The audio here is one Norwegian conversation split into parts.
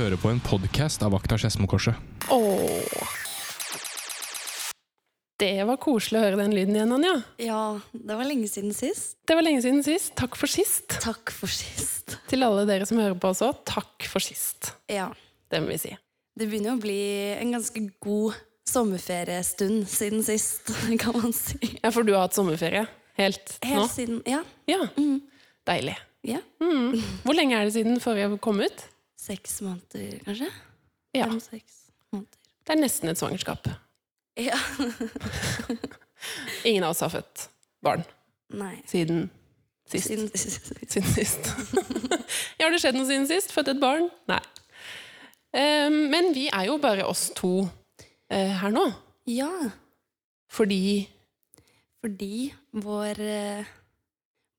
hører på en podkast av Akta Skedsmokorset. Åh. Det var koselig å høre den lyden igjen, Anja. Ja, det var lenge siden sist. Det var lenge siden sist. Takk for sist. Takk for sist. Til alle dere som hører på også, takk for sist. Ja. Det må vi si. Det begynner å bli en ganske god sommerferiestund siden sist, kan man si. Ja, for du har hatt sommerferie helt, Helt nå? siden Ja. Ja. Deilig. ja. Mm. Hvor lenge er det siden forrige kom ut? Seks måneder, kanskje? Ja. Fem-seks måneder. Det er nesten et svangerskap. Ja. Ingen av oss har født barn Nei. siden sist. Siden sist. Siden sist. ja, har det skjedd noe siden sist? Født et barn? Nei. Um, men vi er jo bare oss to uh, her nå. Ja, Fordi fordi vår uh,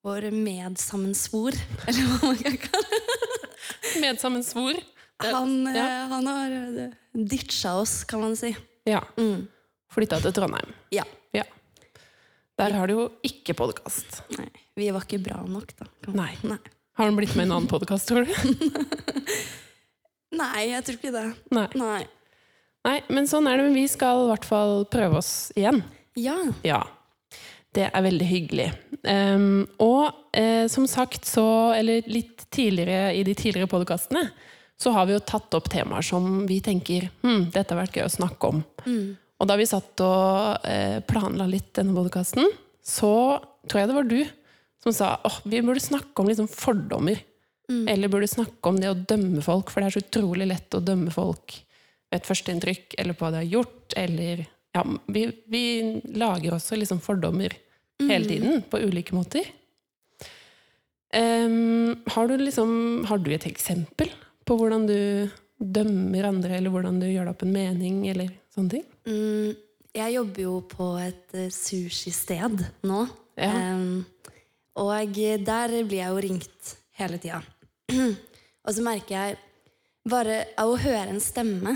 vår medsammensvor, eller hva man kan kalle det. Medsammensvor Han, eh, ja. han har eh, ditcha oss, kan man si. ja, Mm. flytta til Trondheim. Ja. Ja. Der har du jo ikke podkast. Nei, vi var ikke bra nok, da. Nei. Nei. Har han blitt med i en annen podkast, tror du? Nei, jeg tror ikke det. Nei. Nei. Nei, men sånn er det. Men vi skal i hvert fall prøve oss igjen. Ja. Ja. Det er veldig hyggelig. Um, og eh, som sagt, så Eller litt tidligere i de tidligere podkastene, så har vi jo tatt opp temaer som vi tenker hm, dette har vært gøy å snakke om. Og da vi satt og eh, planla litt denne podkasten, så tror jeg det var du som sa åh, vi burde snakke om liksom fordommer. Eller burde snakke om det å dømme folk, for det er så utrolig lett å dømme folk ved et førsteinntrykk, eller på hva de har gjort, eller Ja, vi, vi lager også liksom fordommer hele tiden, på ulike måter. Um, har, du liksom, har du et eksempel på hvordan du dømmer andre, eller hvordan du gjør deg opp en mening, eller sånne ting? Mm, jeg jobber jo på et uh, sushisted nå. Ja. Um, og der blir jeg jo ringt hele tida. og så merker jeg Bare av å høre en stemme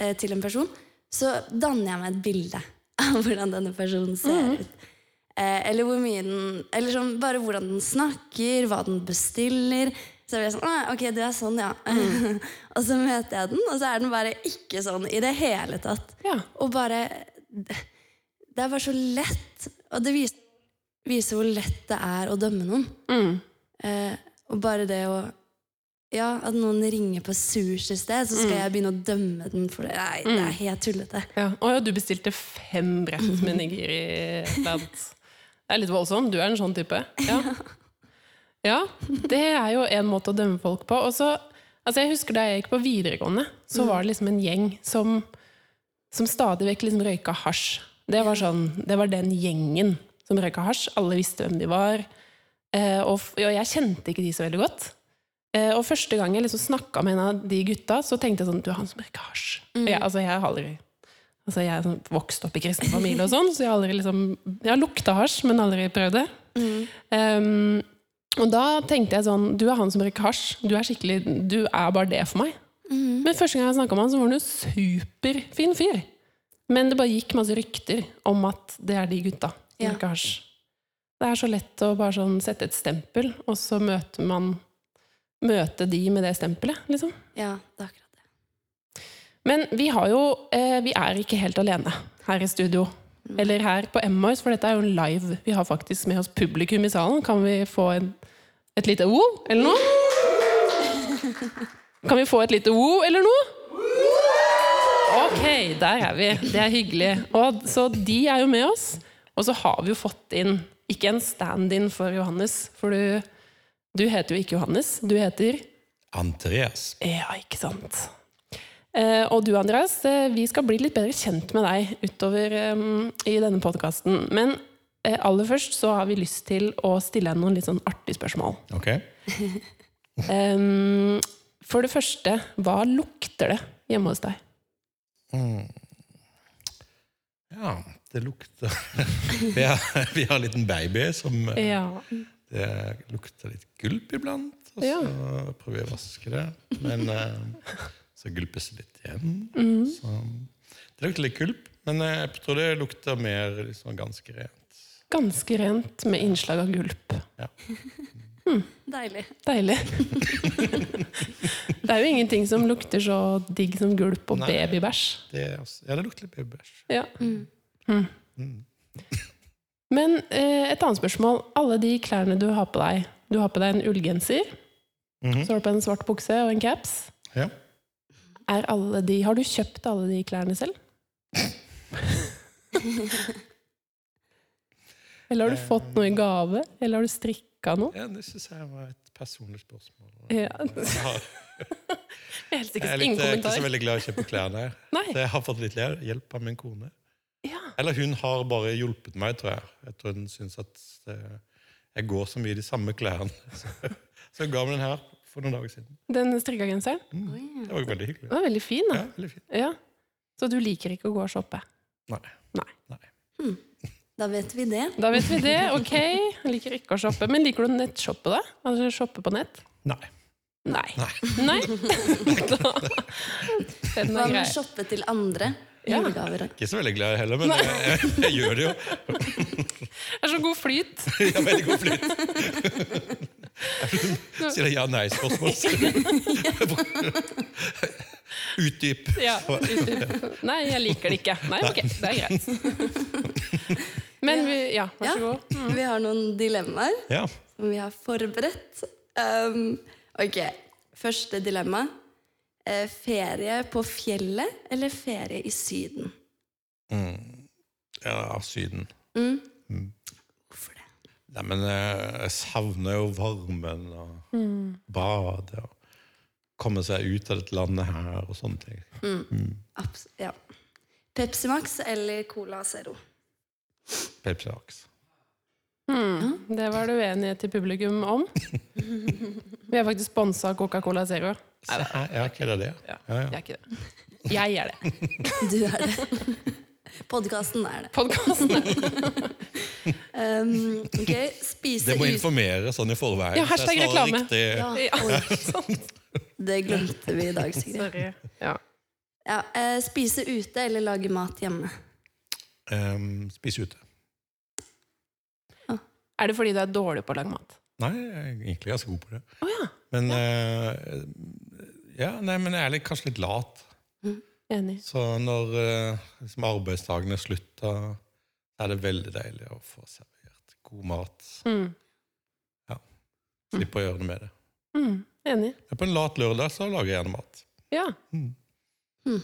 eh, til en person, så danner jeg meg et bilde av hvordan denne personen ser ut. Eh, eller hvor mye den Eller sånn, bare hvordan den snakker, hva den bestiller. Så blir jeg sånn «Ah, Ok, du er sånn, ja. og så møter jeg den, og så er den bare ikke sånn i det hele tatt. Ja. Og bare Det det er bare så lett. Og det viser, viser hvor lett det er å dømme noen. Mm. Eh, og bare det å Ja, at noen ringer på sushisted, så skal jeg begynne å dømme den for det. Nei, det er helt tullete. Ja. Å ja, du bestilte fem brett med nigiri-band. Det er litt voldsomt. Du er en sånn type. Ja. ja, det er jo en måte å dømme folk på. Og så, altså jeg husker Da jeg gikk på videregående, så var det liksom en gjeng som, som stadig vekk liksom røyka hasj. Det var, sånn, det var den gjengen som røyka hasj. Alle visste hvem de var. Eh, og, og jeg kjente ikke de så veldig godt. Eh, og første gang jeg liksom snakka med en av de gutta, så tenkte jeg sånn Du er han som røyker hasj. Mm. Jeg, altså, jeg har aldri Altså, jeg er sånn, vokst opp i kristen familie, og sånn, så jeg har aldri liksom Jeg har lukta hasj, men aldri prøvd det. Um, og da tenkte jeg sånn Du er han som røyker hasj. Du er skikkelig Du er bare det for meg. Men første gang jeg snakka med han, så var han jo superfin fyr. Men det bare gikk masse rykter om at det er de gutta som Ja. røyker hasj. Det er så lett å bare sånn sette et stempel, og så møter man Møte de med det stempelet, liksom. Ja, det er akkurat det. Men vi har jo eh, Vi er ikke helt alene her i studio. Eller her på Emmaus, for dette er jo live. Vi har faktisk med oss publikum i salen. Kan vi få en, et lite wo, eller noe? Kan vi få et lite wo, eller noe? Ok, der er vi. Det er hyggelig. Og, så de er jo med oss. Og så har vi jo fått inn ikke en stand-in for Johannes, for du, du heter jo ikke Johannes. Du heter Andreas. ja, ikke sant. Eh, og du, Andreas, eh, vi skal bli litt bedre kjent med deg utover eh, i denne podkasten. Men aller først så har vi lyst til å stille deg noen litt sånn artige spørsmål. Ok? For det første, hva lukter det hjemme hos deg? Ja, det lukter vi, har, vi har en liten baby som Ja. Det lukter litt gulp iblant. Og så Ja. prøver jeg å vaske det. Men eh, så gulpes det litt igjen. Mm. Så det lukter litt gulp. Men eh, jeg tror det lukter mer liksom ganske rent. Ganske rent med innslag av gulp. Ja. Deilig. Deilig. det er jo ingenting som lukter så digg som gulp og Nei. babybæsj. Det, er også- ja, det lukter litt babybæsj. Ja. Mm. Mm. Men eh, et annet spørsmål. Alle de klærne du har på deg Du har på deg en ullgenser, Mhm. så har du på en svart bukse og en caps. Ja. Er alle de, har du kjøpt alle de klærne selv? Eller har du fått noe i gave? Eller har du strikka noe? ja, det syns jeg var et personlig spørsmål. Ja. Jeg, er, litt, jeg er ikke så veldig glad i å kjøpe klær. Nei. Nei. Så jeg har fått litt hjelp av min kone. Ja. Eller hun har bare hjulpet meg, tror jeg. Jeg tror hun syns at eh, jeg går så mye i de samme klærne. Så, så jeg ga meg den her for noen dager siden. Den strikka genseren? Ja. Det var jo veldig hyggelig. Den var veldig fin, da. Ja, veldig fin. Ja. Så du liker ikke å gå og shoppe? Nei. Nei. Nei. Da vet vi det. Da vet vi det. Ok, jeg liker ikke å shoppe. Men liker du å nettshoppe, da? Altså shoppe på nett? Nei. Nei. Nei. Nei? da, den Hva er grei. med shoppe til andre? Ja. Julegaver. Ikke så veldig glad heller, men jeg, jeg, jeg gjør det jo. Det er så god flyt. Har veldig god flyt. Sier jeg ja-nei-spørsmål. Utdyp. Ja. Nei, jeg liker det ikke. Nei, ok, det er greit. Men vi, ja, vær så god. Mm. Vi har noen dilemmaer som vi har forberedt. Um, ok, første dilemma. Eh, ferie på fjellet eller ferie i Syden? Mm. ja, Syden. Mm. Mm. Hvorfor det? Nei, men eh, jeg savner jo varmen og badet og komme seg ut av dette landet her og sånne ting. Mm. Abs ja. Pepsi Max eller Cola Zero? Pepsi Max. Mm. Det var det uenighet til publikum om. Vi har faktisk sponsa Coca-Cola Zero. Se her, Ja, ikke det det? Ja, Ja, ja. Jeg er ikke det. Jeg er det. Du er det. Podkasten er det. Podkasten. Um, ok, spise Det må informere sånn i forveien. Ja, hashtag reklame. Ja, Ja, oi. Det glemte vi i dag, Sigrid. Sorry. Ja. Ja, uh, spise ute eller lage mat hjemme? Um, spise ute. Er det fordi du er dårlig på å lage mat? Nei, jeg er egentlig ganske god på det. Oh, ja. Men eh, ja, nei, men jeg er litt, kanskje litt lat. Enig. Så når eh, liksom arbeidsdagene er er det veldig deilig å få servert god mat. Mm. Slippe å gjøre noe med det. Mm. Enig. Men på en lat lørdag så lager jeg gjerne mat. Ja. Mm.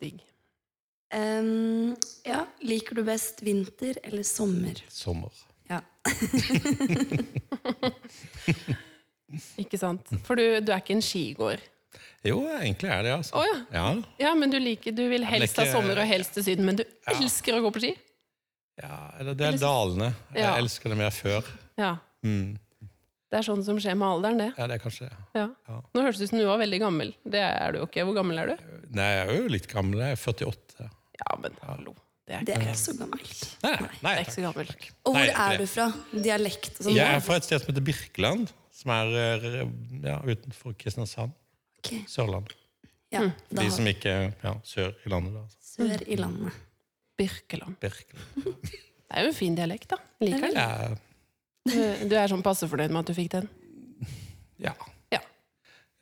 Digg. Um, ja, liker du best vinter eller sommer? Sommer. Ja. Ikke sant? For du, du er ikke en skigåer. Jo, egentlig er det, altså. Oh, ja. Ja, Ja, men du liker Du vil helst ha ikke- sommer og helst til Syden, men du elsker å gå på ski? ja eller det er dalene. Jeg elsker det mer før. Ja. Mm. Det er sånn som skjer med alderen, det. Ja, det er kanskje det. Ja. Ja. Nå hørtes det ut som du var veldig gammel. Det er du jo ikke. Hvor gammel er du? Nei, jeg er jo litt gammel. Jeg er 48. Ja, men hallo. Det er Det ikke, er ikke så gammelt. Nei, det nei er ikke så gammelt Og hvor er du fra? Dialekt og sånn? Jeg er fra et sted som heter Birkeland, som er eh, ja, utenfor Kristiansand. Ok, Sørland. ja, Mm. da De som ikke ja, sør i landet. da. altså. Sør i landet. Birkeland. Birkeland. Det er jo en fin dialekt, da. Liker den. Ja, Du, du er sånn passe fornøyd med at du fikk den? ja. Ja.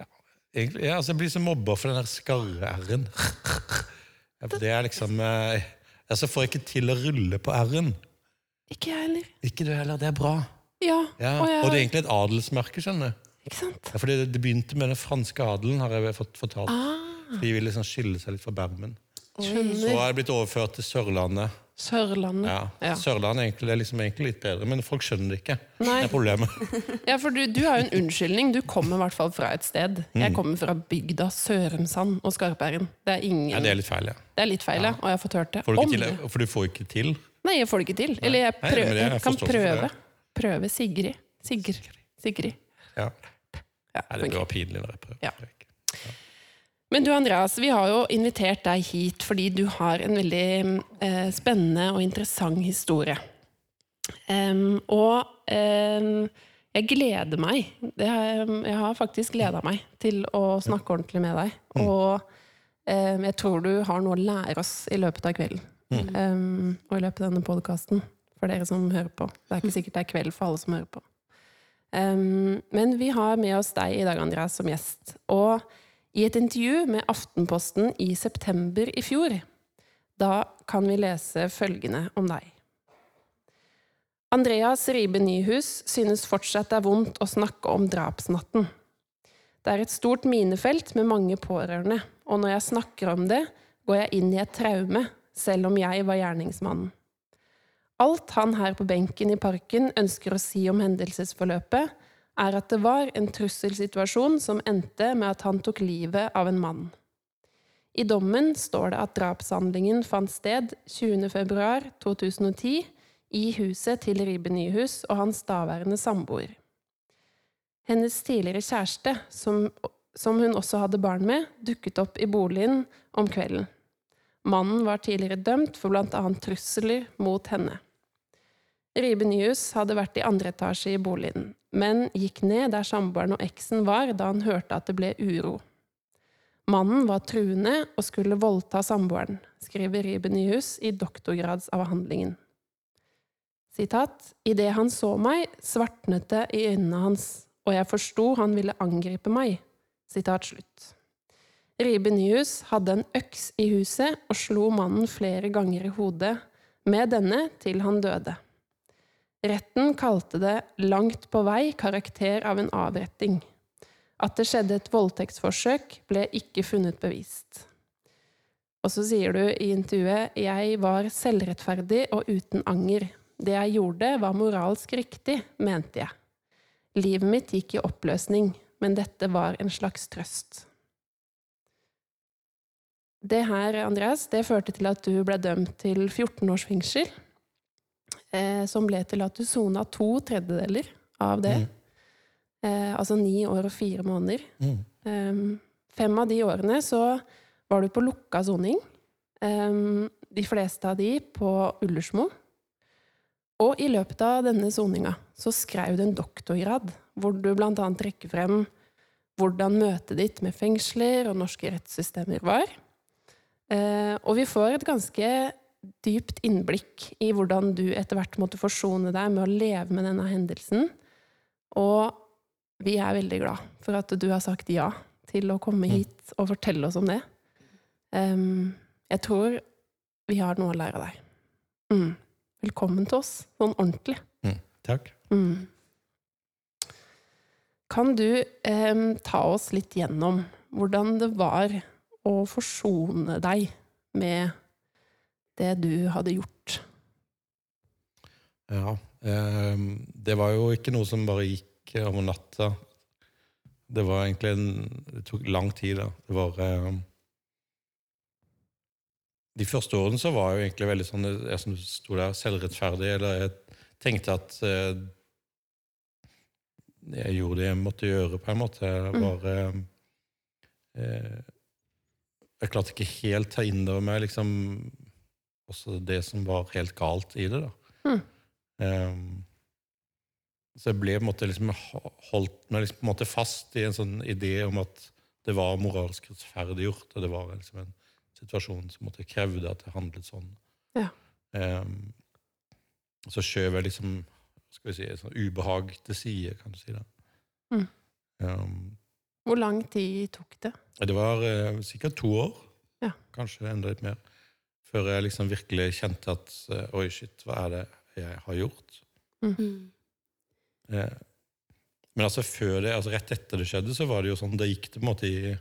Ja, Egentlig, ja, altså, jeg blir så mobba for den der skarre-r-en. Det er liksom eh, altså, Får jeg ikke til å rulle på r-en. Ikke jeg heller. Ikke du heller. Det er bra. Ja. Ja. Og jeg, Og det er egentlig et adelsmerke. skjønner du. Ikke sant? Ja, fordi det, det begynte med den franske adelen, har jeg fått fortalt. Ah, De ville liksom skille seg litt fra bermen. Så har det blitt overført til Sørlandet. Sørlandet. Ja. Ja. Sørlandet er egentlig, er liksom egentlig litt bedre, men folk skjønner det ikke. Nei. Det er problemet. Ja, for du, du har jo en unnskyldning. Du kommer i hvert fall fra et sted. Jeg kommer fra bygda Sørumsand og Skarpæren. Det er ingen Ja, det er litt feil, ja. Det er litt feil, ja. Og jeg har fått hørt det. Får du Om ikke det. til, for du får ikke til. Nei, jeg får det ikke til. Eller jeg, prøver, Nei, jeg kan prøve. prøve. Sigrid. Prøve Sigrid. Sigrid. Sigrid. Ja. Ja, det funker. blir pinlig når jeg prøver. Ja. Men du Andreas, vi har jo invitert deg hit fordi du har en veldig eh, spennende og interessant historie. Um, og um, jeg gleder meg. Det har, jeg har faktisk gleda meg til å snakke ordentlig med deg. Og um, jeg tror du har noe å lære oss i løpet av kvelden. Em, og i løpet av denne podkasten, for dere som hører på. Det er ikke sikkert det er kveld for alle som hører på. Um, men vi har med oss deg i dag, Andreas, som gjest. Og i et intervju med Aftenposten i september i fjor, da kan vi lese følgende om deg. Andreas Ribe Nyhus synes fortsatt det er vondt å snakke om drapsnatten. Det er et stort minefelt med mange pårørende, og når jeg snakker om det, går jeg inn i et traume, selv om jeg var gjerningsmannen. Alt han her på benken i parken ønsker å si om hendelsesforløpet, er at det var en trusselsituasjon som endte med at han tok livet av en mann. I dommen står det at drapshandlingen fant sted 20.2.2010 i huset til Ribe Nyhus og hans daværende samboer. Hennes tidligere kjæreste, som, som hun også hadde barn med, dukket opp i boligen om kvelden. Mannen var tidligere dømt for annet trusler mot henne. Ribe Nyhus hadde vært i andre etasje i boligen, men gikk ned der samboeren og eksen var da han hørte at det ble uro. Mannen var truende og skulle voldta samboeren, skriver Ribe Nyhus i doktorgradsavhandlingen. Sitat, Idet han så meg, svartnet det i øynene hans, og jeg forsto han ville angripe meg. Sitat slutt. Ribe Nyhus hadde en øks i huset og slo mannen flere ganger i hodet, med denne til han døde. Retten kalte det langt på vei karakter av en avretting. At det skjedde et voldtektsforsøk, ble ikke funnet bevist. Og så sier du i intervjuet jeg var selvrettferdig og uten anger. Det jeg gjorde, var moralsk riktig, mente jeg. Livet mitt gikk i oppløsning, men dette var en slags trøst. Det her, Andreas, det førte til at du ble dømt til 14 års fengsel. Eh, som ble til at du sona to tredjedeler av det. Mm. Eh, altså ni år og fire måneder. Mm. Um, fem av de årene så var du på lukka soning. Um, de fleste av de på Ullersmo. Og i løpet av denne soninga så skrev du en doktorgrad, hvor du annet trekker frem hvordan møtet ditt med fengsler og norske rettssystemer var. Eh, og vi får et ganske dypt innblikk i hvordan du etter hvert måtte forsone deg med å leve med denne hendelsen. Og vi er veldig glad for at du har sagt ja til å komme hit og fortelle oss om det. Jeg tror vi har noe å lære av deg. Mm. Velkommen til oss, sånn ordentlig. Mm. Takk. Mm. Kan du em, ta oss litt gjennom hvordan det var å forsone deg med det du hadde gjort? Ja. Eh, det var jo ikke noe som bare gikk over natta. Det var egentlig en Det tok lang tid, da. Det var eh, De første årene så var jeg jo egentlig veldig sånn Jeg som sto der, selvrettferdig, eller jeg tenkte at eh, jeg gjorde det jeg måtte gjøre, på en måte. Jeg var eh, eh, Jeg klarte ikke helt ta inn over meg liksom også det som var helt galt i det. da. Mm. Um, så jeg ble på en måte liksom holdt meg liksom på en måte fast i en sånn idé om at det var moralsk rettferdiggjort, og det var liksom en situasjon som måtte krevde at det handlet sånn. Ja. Um, så skjøv jeg liksom skal vi si, et sånn ubehag til side, kan du si. det. Mm. Um, Hvor lang tid tok det? Det var eh, sikkert to år, Ja. kanskje enda litt mer, før jeg liksom virkelig kjente at eh, oi, shit, hva er det jeg har gjort? Mm. Eh, men altså før det, altså rett etter det skjedde, så var det jo sånn Det gikk det på en måte i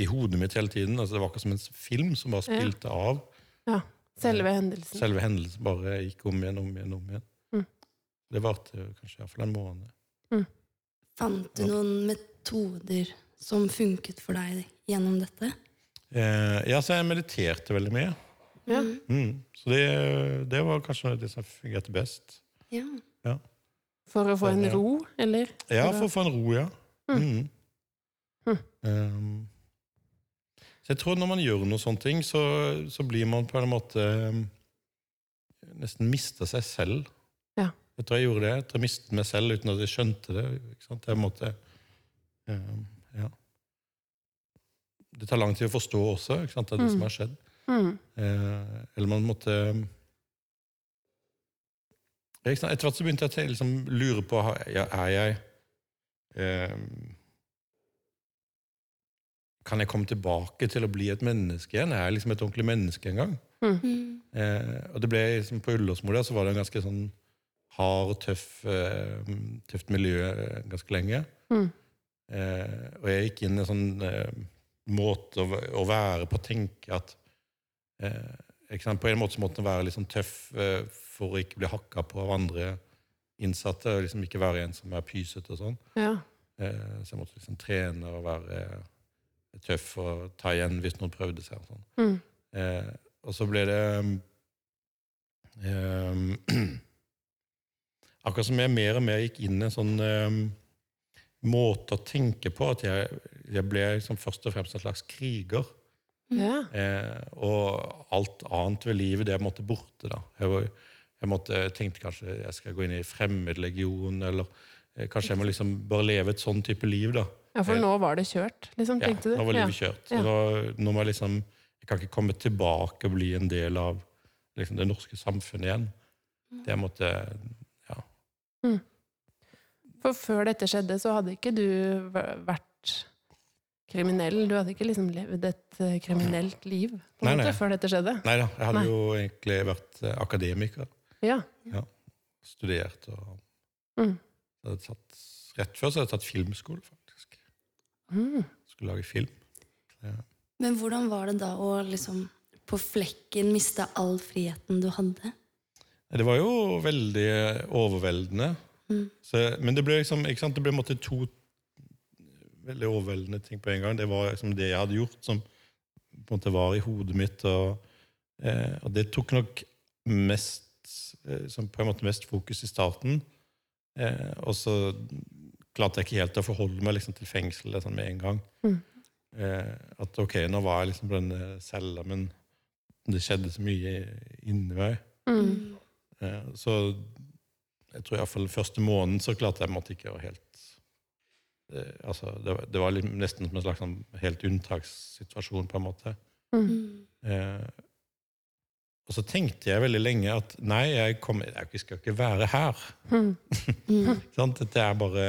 i hodet mitt hele tiden. altså Det var akkurat som en film som bare Ja. av. av. Selve hendelsen? Selve hendelsen bare gikk om igjen, om igjen, om igjen. Mm. Det varte kanskje i hvert fall en måned. Fant du noen metoder som funket for deg gjennom dette? Eh, ja, så jeg mediterte veldig mye. Ja. Mm. Så det, det var kanskje det som fungerte best. Ja. For å få en ro, eller? Ja, For å- få en ro, ja. Mm. Mm. Um, så jeg tror når man gjør noe sånne ting, så, så blir man på en måte um, nesten mista seg selv. Ja. Jeg tror jeg gjorde det. Jeg tror jeg mistet meg selv uten at jeg skjønte det. Ikke sant? Jeg måtte, ja. Det tar lang tid å forstå også ikke sant? Det er det Mm. som har skjedd. Mm. Eh, eller man måtte ikke sant, Etter hvert så begynte jeg å liksom lure på ja, Er jeg eh, Kan jeg komme tilbake til å bli et menneske igjen? Er jeg liksom et ordentlig menneske en gang? Mm. Eh, og det ble liksom På Ullåsmo så var det en ganske sånn hard, og tøff, eh, tøft miljø eh, ganske lenge. Mm. Eh, og jeg gikk inn i en sånn eh, måte å, være på, å tenke at eh? På en måte så måtte en være litt sånn tøff for å ikke bli hakka på av andre innsatte. og liksom Ikke være en som er pysete og sånn. Ja. Eh, så jeg måtte liksom trene og være tøff og ta igjen hvis noen prøvde seg. og sånn. Mm. Eh, og så ble det eh, Akkurat som jeg mer og mer gikk inn i en sånn eh, måte å tenke på, at jeg, jeg ble liksom først og fremst en slags kriger. ja. Eh, og alt annet ved livet, det måte borte. da. Jeg, var, jeg måtte, jeg tenkte kanskje jeg skal gå inn i fremmedlegion, eller eh, kanskje jeg må liksom bare leve et sånn type liv. da. ja, for nå var det kjørt, liksom, tenkte du? Ja, nå var Ja. livet kjørt. Ja. nå, nå må jeg liksom Jeg kan ikke komme tilbake og bli en del av liksom, det norske samfunnet igjen. Det måtte Ja. For før dette skjedde, så hadde ikke du vært kriminell. Du hadde ikke liksom levd et eh, kriminelt liv på Nei, måte, nei. før dette skjedde. Nei da, jeg hadde Nei. jo egentlig vært eh, akademiker. Ja. Studert og Mm. hadde tatt, Rett før så hadde jeg tatt filmskole, faktisk. Mm. Skulle lage film. Men hvordan var det da å liksom på flekken miste all friheten du hadde? Det var jo veldig overveldende. Mm. Så, men det ble liksom, ikke sant, det ble måtte, to veldig overveldende ting på en gang. Det var liksom det jeg hadde gjort, som på en måte var i hodet mitt. Og, eh, og det tok nok mest eh, som på en måte mest fokus i starten. Eh, og så klarte jeg ikke helt å forholde meg liksom, til fengselet sånn med en gang. Mm. Eh, at ok, nå var jeg liksom på denne cella, men det skjedde så mye inni meg. Mm. Eh, Så jeg tror iallfall første måneden så klarte jeg måtte ikke å helt det, altså, det, var, det var litt, nesten som en slags sånn helt unntakssituasjon, på en måte. Mm. Eh, og så tenkte jeg veldig lenge at nei, jeg, kommer, jeg skal ikke være her. Mm. Mm. Dette er bare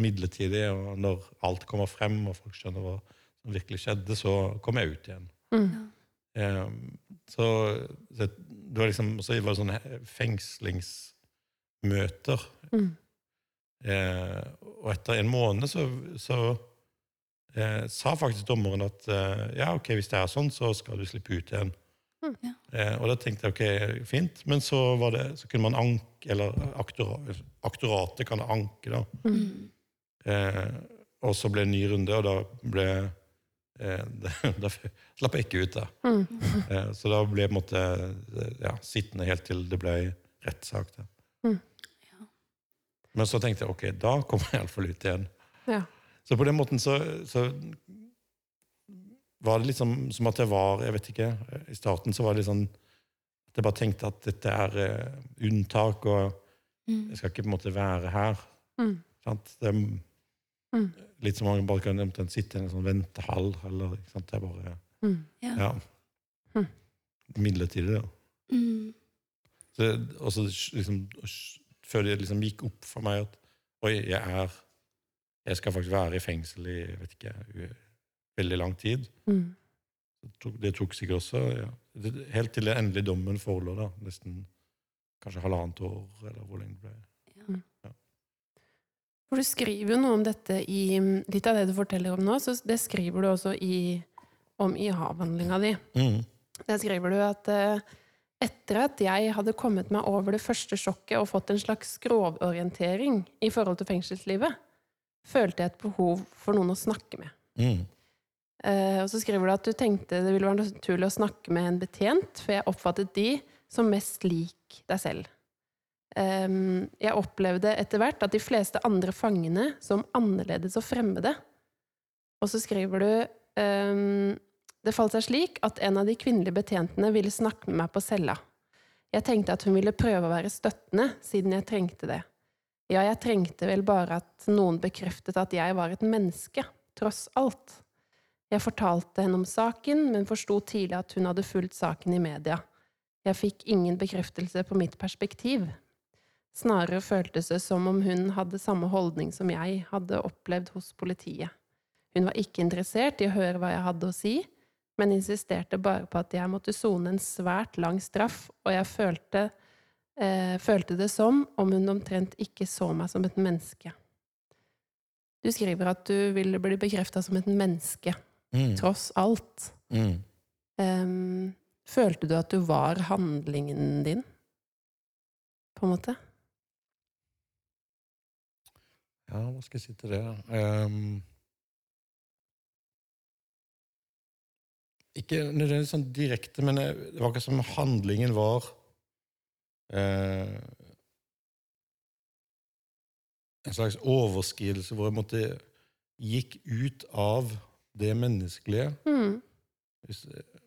midlertidig, og når alt kommer frem, og folk skjønner hva som virkelig skjedde, så kommer jeg ut igjen. Mm. Eh, så det, det var liksom så det var sånne fengslingsmøter. Mm. Eh, og etter en måned så, så eh, sa faktisk dommeren at eh, ja, ok, hvis det er sånn, så skal du slippe ut igjen. Mm. Ja. Eh, og da tenkte jeg ok, fint, men så, var det, så kunne man anke, eller aktora, aktoratet kan anke, da. Mm. Eh, og så ble det en ny runde, og da ble eh, Da slapp jeg ikke ut, da. Mm. Eh, så da ble jeg på en måte ja, sittende helt til det ble rettssak. da. Mm. Ja. Men så tenkte jeg ok, da kommer jeg iallfall ut igjen. Ja. Så på den måten så, så var det liksom som at jeg var Jeg vet ikke. I starten så var det litt sånn at jeg bare tenkte at dette er uh, unntak, og Mm. jeg skal ikke på en måte være her. Mm. Sant? Det Mm. litt som man bare kan eventuelt sitte i en sånn ventehall. Eller, ikke sant? Det er bare Mm. Ja. ja, Mm. midlertidig. da. Mm. Det- og så liksom, før det liksom gikk opp for meg at oi, jeg er Jeg skal faktisk være i fengsel i vet ikke, veldig lang tid. Mm. Det tok, det tok sikkert også ja, det, Helt til den endelige dommen forelå, da. Nesten kanskje halvannet år, eller hvor lenge det ble. For du skriver jo noe om dette i Litt av det du forteller om nå, så det skriver du også i, om i havhandlinga di. Mm. Der skriver du at eh, etter at jeg hadde kommet meg over det første sjokket og fått en slags grovorientering i forhold til fengselslivet, følte jeg et behov for noen å snakke med. Mm. Eh, og så skriver du at du tenkte det ville være naturlig å snakke med en betjent, for jeg oppfattet de som mest lik deg selv. Jeg opplevde etter hvert at de fleste andre fangene som annerledes og fremmede. Og så skriver du det falt seg slik at en av de kvinnelige betjentene ville snakke med meg på cella. Jeg tenkte at hun ville prøve å være støttende, siden jeg trengte det. Ja, jeg trengte vel bare at noen bekreftet at jeg var et menneske, tross alt. Jeg fortalte henne om saken, men forsto tidlig at hun hadde fulgt saken i media. Jeg fikk ingen bekreftelse på mitt perspektiv. Snarere føltes det som om hun hadde samme holdning som jeg hadde opplevd hos politiet. Hun var ikke interessert i å høre hva jeg hadde å si, men insisterte bare på at jeg måtte sone en svært lang straff, og jeg følte, eh, følte det som om hun omtrent ikke så meg som et menneske. Du skriver at du ville bli bekrefta som et menneske, Mm. tross alt. Mm. Um, følte du at du var handlingen din, på en måte? Ja, hva skal jeg si til det? da? Ikke nødvendigvis sånn direkte, men jeg- det var ikke som handlingen var eh, En slags overskridelse hvor jeg måtte gikk ut av det menneskelige. Mm. Hvis,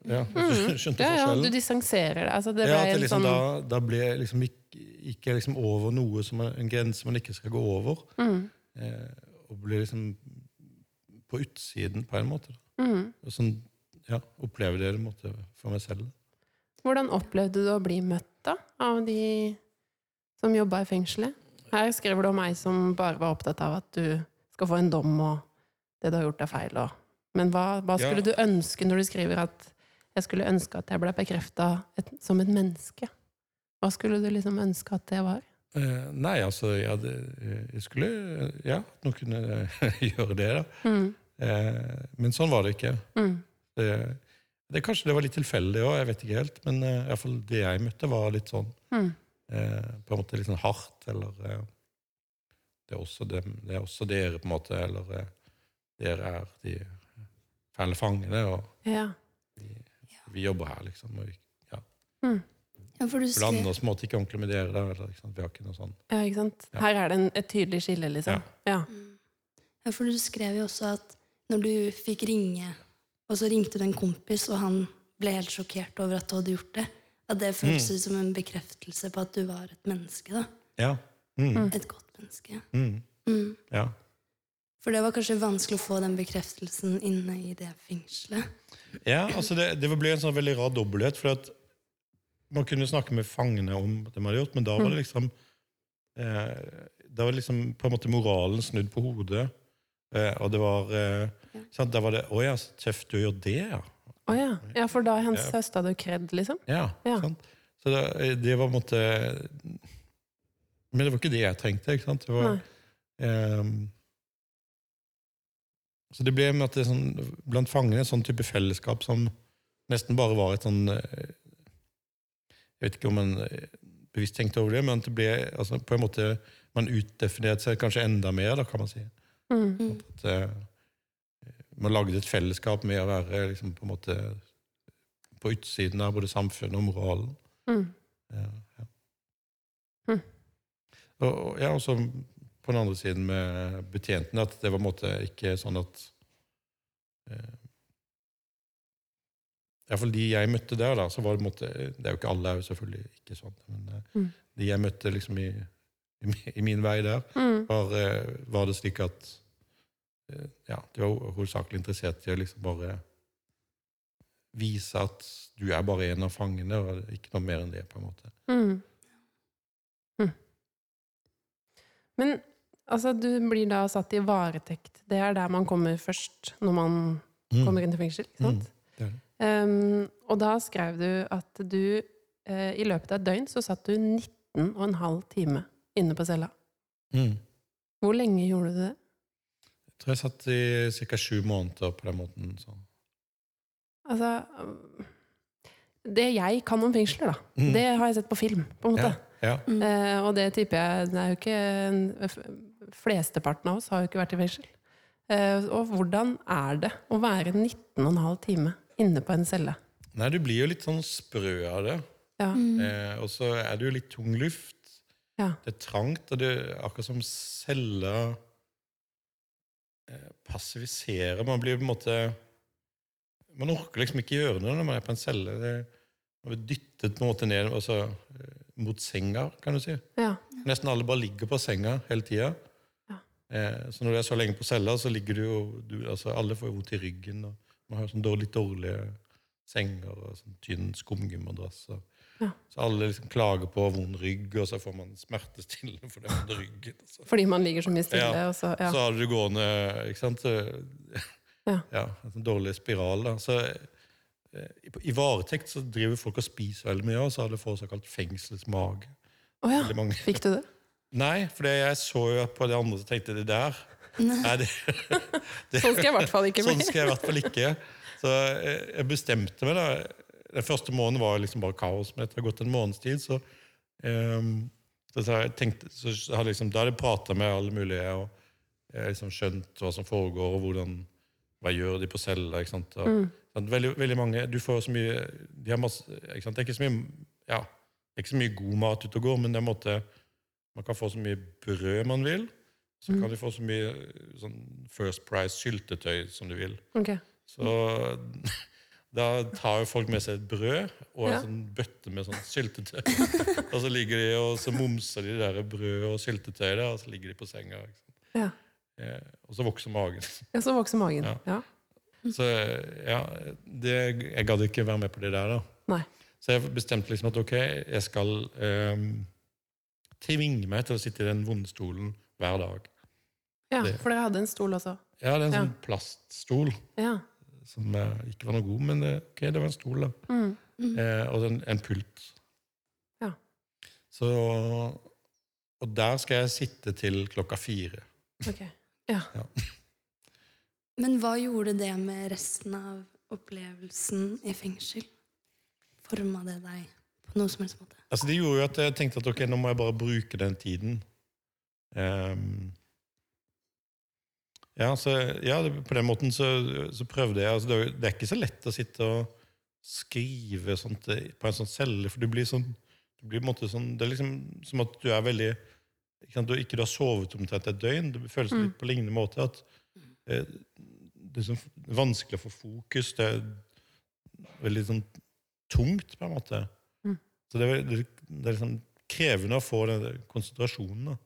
ja, du skjønte Ja, ja, forskjellen? du distanserer deg. Altså, det ja, at liksom sånn da, da ble jeg liksom ikke, ikke liksom over noe som er en grense man ikke skal gå over. mm, Eh, og ble liksom på utsiden på en måte. Mm. Sånn, ja, oppleve det en måte for meg selv. Hvordan opplevde du å bli møtt da, av de som jobba i fengselet? Her skriver du om ei som bare var opptatt av at du skal få en dom, og det du har gjort er feil. Og... Men hva, hva Ja. skulle du ønske når du skriver at jeg skulle ønske at jeg ble bekrefta som et menneske? Hva skulle du liksom ønske at det var? Eh, nei, altså, jeg, hadde, jeg skulle Ja, at noen kunne gjøre det, da. Mm, Eh, men sånn var det ikke. mm, Det, det, kanskje det var litt tilfeldig òg, jeg vet ikke helt. Men uh, i hvert fall det jeg møtte, var litt sånn mm, eh, På en måte litt sånn hardt, eller eh, det, er også dem, det er også dere, på en måte. Eller eh, dere er de fæle fangene, og ja. vi jobber her, liksom. Og vi Ja, for du blander oss på en måte ikke ordentlig med dere. Der, eller, ikke sant? Vi har ikke noe sånn ja, ikke sant? Ja. Her er det en, et tydelig skille, liksom. Ja. ja, for du skrev jo også at når du fikk ringe, og så ringte det en kompis, og han ble helt sjokkert over at du hadde gjort det, at det føltes Mm. som en bekreftelse på at du var et menneske. da. Ja. Mm. Et godt menneske. Mm. Mm. ja. For det var kanskje vanskelig å få den bekreftelsen inne i det fengselet. Ja, altså det, det ble en sånn veldig rar dobbelthet. For at man kunne snakke med fangene om det man hadde gjort, men da var det liksom eh, Da var liksom på en måte moralen snudd på hodet. Eh, og det var eh, sant, Da var det 'Å ja, så tøft du gjør det', ja. Å ja. ja, for da hans Ja. høsta du kred, liksom? Ja, Ja. Sant? Så det, det var på en måte Men det var ikke det jeg trengte. ikke sant? Det var, ehm, så det ble med at det sånn, blant fangene en sånn type fellesskap som nesten bare var et sånn eh, Jeg vet ikke om man eh, bevisst tenkte over det, men det ble altså, på en måte Man utdefinerte seg kanskje enda mer, da, kan man si. Mm. At, eh, man lagde et fellesskap med å være liksom, på måte på utsiden av både samfunnet og moralen. Mm. Ja, ja. Mm. Og, og, ja, også på den andre siden med betjentene, at det var måte ikke sånn at eh, Iallfall de jeg møtte der, da, så var det måte Det er jo ikke alle, er jo selvfølgelig ikke sånn, men eh, Mm. de jeg møtte liksom i, i, i min vei der, Mm. var, eh, var det slik at ja, de var hovedsakelig interessert i å liksom bare vise at du er bare en av fangene, og ikke noe mer enn det. på en måte. Mm. Mm. Men altså, du blir da satt i varetekt. Det er der man kommer først når man kommer inn til fengsel. ikke sant? Mm, det det. Um, og da skrev du at du uh, i løpet av et døgn så satt du 19 og en halv time inne på cella. Mm. Hvor lenge gjorde du det? Jeg tror jeg satt i ca. sju måneder på den måten. Så. Altså Det jeg kan om fengsler, da, Mm. det har jeg sett på film, på en måte. Ja, ja. Eh, og det tipper jeg Det er jo ikke Flesteparten av oss har jo ikke vært i fengsel. Eh, og hvordan er det å være 19,5 time inne på en celle? Nei, du blir jo litt sånn sprø av det. Ja. Eh, og så er det jo litt tung luft. ja. Det er trangt, og det er akkurat som cella eh, passiviserer. Man blir på en måte Man orker liksom ikke gjøre noe når man er på en celle. Det, man blir dyttet på en måte ned altså, eh, mot senga, kan du si. ja. Nesten alle bare ligger på senga hele tida. Ja. Eh, så når du er så lenge på cella, så ligger du jo du, altså, Alle får vondt i ryggen. og Man har sånn dårlig, dårlige senger og sånn tynn skumgummadrass. og Ja. Så alle liksom klager på vond rygg, og så får man smertestillende for det vonde ryggen. Altså. Fordi man ligger så mye stille, Ja. og så ja. Så har du gående ikke sant? Ja. ja en sånn dårlig spiral. Da. Så eh, i- varetekt så driver folk og spiser veldig mye, og så har det fått såkalt fengselsmage. Oh, ja. Fikk du det? Nei, for jeg så jo på de andre, så tenkte det der Nei, det, det, Sånn skal jeg i hvert fall ikke Sånn skal jeg i hvert fall ikke. Så jeg jeg bestemte meg da. Den første måneden var liksom bare kaos, men etter å ha gått en måneds tid, så, um, så, jeg tenkte, så jeg liksom, Da hadde jeg prata med alle mulige, og jeg liksom skjønt hva som foregår, og hvordan, hva gjør de på cella. ikke sant? Og, Mm. Veldig, veldig mange, du får så mye, de har masse, ikke sant? Det er ikke så mye, ja, det er ikke så mye god mat ute og går, men det er en måte, man kan få så mye brød man vil. Så kan du få så mye sånn First Price syltetøy som du vil. Ok. Så da tar jo folk med seg et brød og en Ja. sånn bøtte med sånn syltetøy. og så ligger de og så momser de der brødet og syltetøyet der, og så ligger de på senga. Ja. Eh, og så vokser magen. ja, så vokser magen. Ja. Så ja, det, jeg gadd ikke være med på det der, da. Nei. Så jeg bestemte liksom at ok, jeg skal ehm, tvinge meg til å sitte i den vonde stolen hver dag. ja, Det- for dere hadde en stol også. Ja, det er en sånn plaststol Ja. Som eh, ikke var noe god, men det, ok, det var en stol, da. Mm. Eh, og en, en pult. Ja. Så Og der skal jeg sitte til klokka fire. Ok. Ja. Men hva gjorde det med resten av opplevelsen i fengsel? Forma det deg på noen som helst måte? Altså Det gjorde jo at jeg tenkte at ok, nå må jeg bare bruke den tiden. Ehm, ja, så ja, på den måten så, så prøvde jeg. Altså, det, er det er ikke så lett å sitte og skrive sånt eh, på en sånn celle, for du blir sånn, du blir sånn Det er liksom som at du er veldig ikke, sant, du, ikke du har sovet omtrent et døgn. Det føles litt på lignende måte at eh, det er sånn vanskelig å få fokus. Det er veldig sånn tungt, på en måte. Så det er, det, det er liksom krevende å få den konsentrasjonen. Da.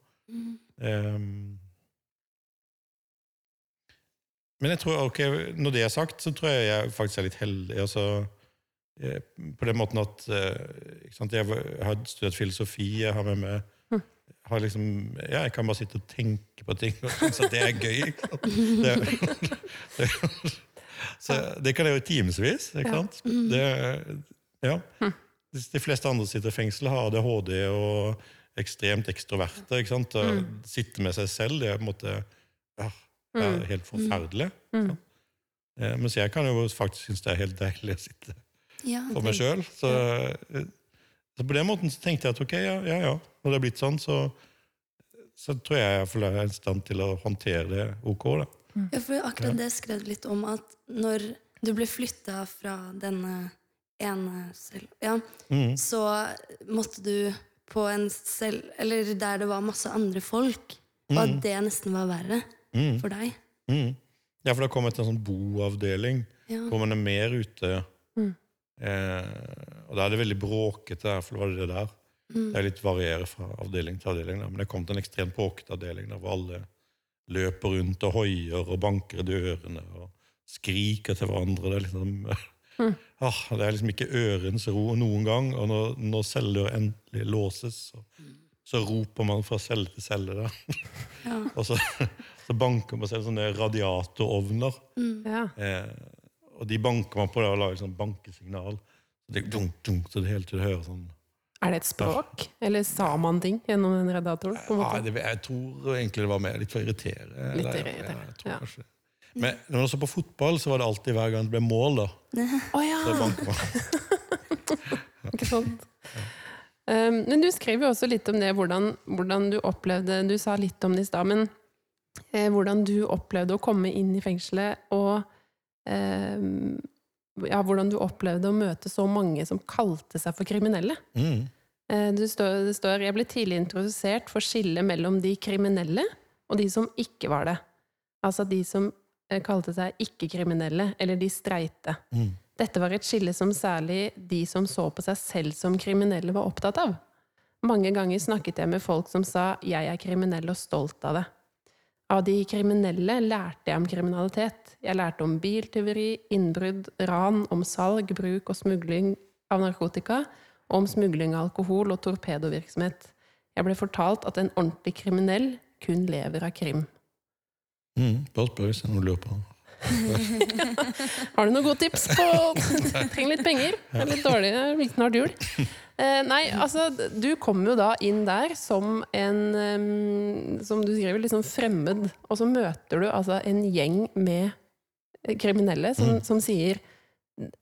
Ehm. Men jeg tror, ok, når det er sagt, så tror jeg jeg faktisk er litt heldig. Altså, eh, på den måten at eh, ikke sant, jeg har studert filosofi, jeg har med meg har liksom, ja, Jeg kan bare sitte og tenke på ting og synes at det er gøy. Det, det, så det kan jeg i timevis. Ikke sant? Det, ja. De fleste andre sitter i fengsel, har ADHD og ekstremt ekstroverte. ikke sant? Og Sitte med seg selv, det er på en måte ja, det er helt forferdelig. Eh, Mens jeg kan jo faktisk synes det er helt deilig å sitte Ja, for meg sjøl. Så, eh, så på den måten så tenkte jeg at ok, ja, ja, ja. når det er blitt sånn, så, så tror jeg jeg er i stand til å håndtere det ok. da. Ja, for akkurat det skrev du litt om at når du ble flytta fra denne ene selv, ja, mm. så måtte du på en selv... Eller der det var masse andre folk, og at det nesten var verre Mhm. for deg. Mm. Ja, for det har kommet en sånn boavdeling Ja. hvor man er mer ute. Eh, og da er det veldig bråkete, i hvert fall var det det der. Det er litt varierer fra avdeling til avdeling, da. men det kom til en ekstremt bråkete avdeling der hvor alle løper rundt og hoier og banker i dørene og skriker til hverandre. Det er liksom ah, Det er liksom ikke ørens ro noen gang. Og når, når endelig låses, så, så roper man fra celle til celle. Da. Ja. og så, så banker man selv sånne radiatorovner. Ja. Eh, og de banker man på da, og lager sånn bankesignal. Så det, dunk, dunk, så det hele tiden hører sånn Er det et språk? Eller sa man ting gjennom den radiatoren? på en ja, det, Jeg tror egentlig det var mer litt for å irritere. Litt eller, irritere, jeg tror ja. kanskje. Men når man så på fotball, så var det alltid hver gang det ble mål, da. Oh, ja! Så banker man. Ikke sant? Um, men du skriver jo også litt om det, hvordan, hvordan du opplevde Du sa litt om det i stad, men eh, hvordan du opplevde å komme inn i fengselet, og eh, ja, hvordan du opplevde å møte så mange som kalte seg for kriminelle. Mm. Eh, det, står, det står Jeg ble tidlig introdusert for skillet mellom de kriminelle og de som ikke var det. Altså de som eh, kalte seg ikke-kriminelle, eller de streite. Mm. Dette var et skille som særlig de som så på seg selv som kriminelle, var opptatt av. Mange ganger snakket jeg med folk som sa 'jeg er kriminell og stolt av det'. Av de kriminelle lærte jeg om kriminalitet. Jeg lærte om biltyveri, innbrudd, ran, om salg, bruk og smugling av narkotika, og om smugling av alkohol og torpedovirksomhet. Jeg ble fortalt at en ordentlig kriminell kun lever av krim. Mm, bare spør hvis du lurer på. Har du noen gode tips på Trenger litt penger. Er litt dårlig. litt snart jul. Eh, nei, altså, du kommer jo da inn der som en um, Som du skriver, sånn fremmed. Og så møter du altså en gjeng med kriminelle som, som sier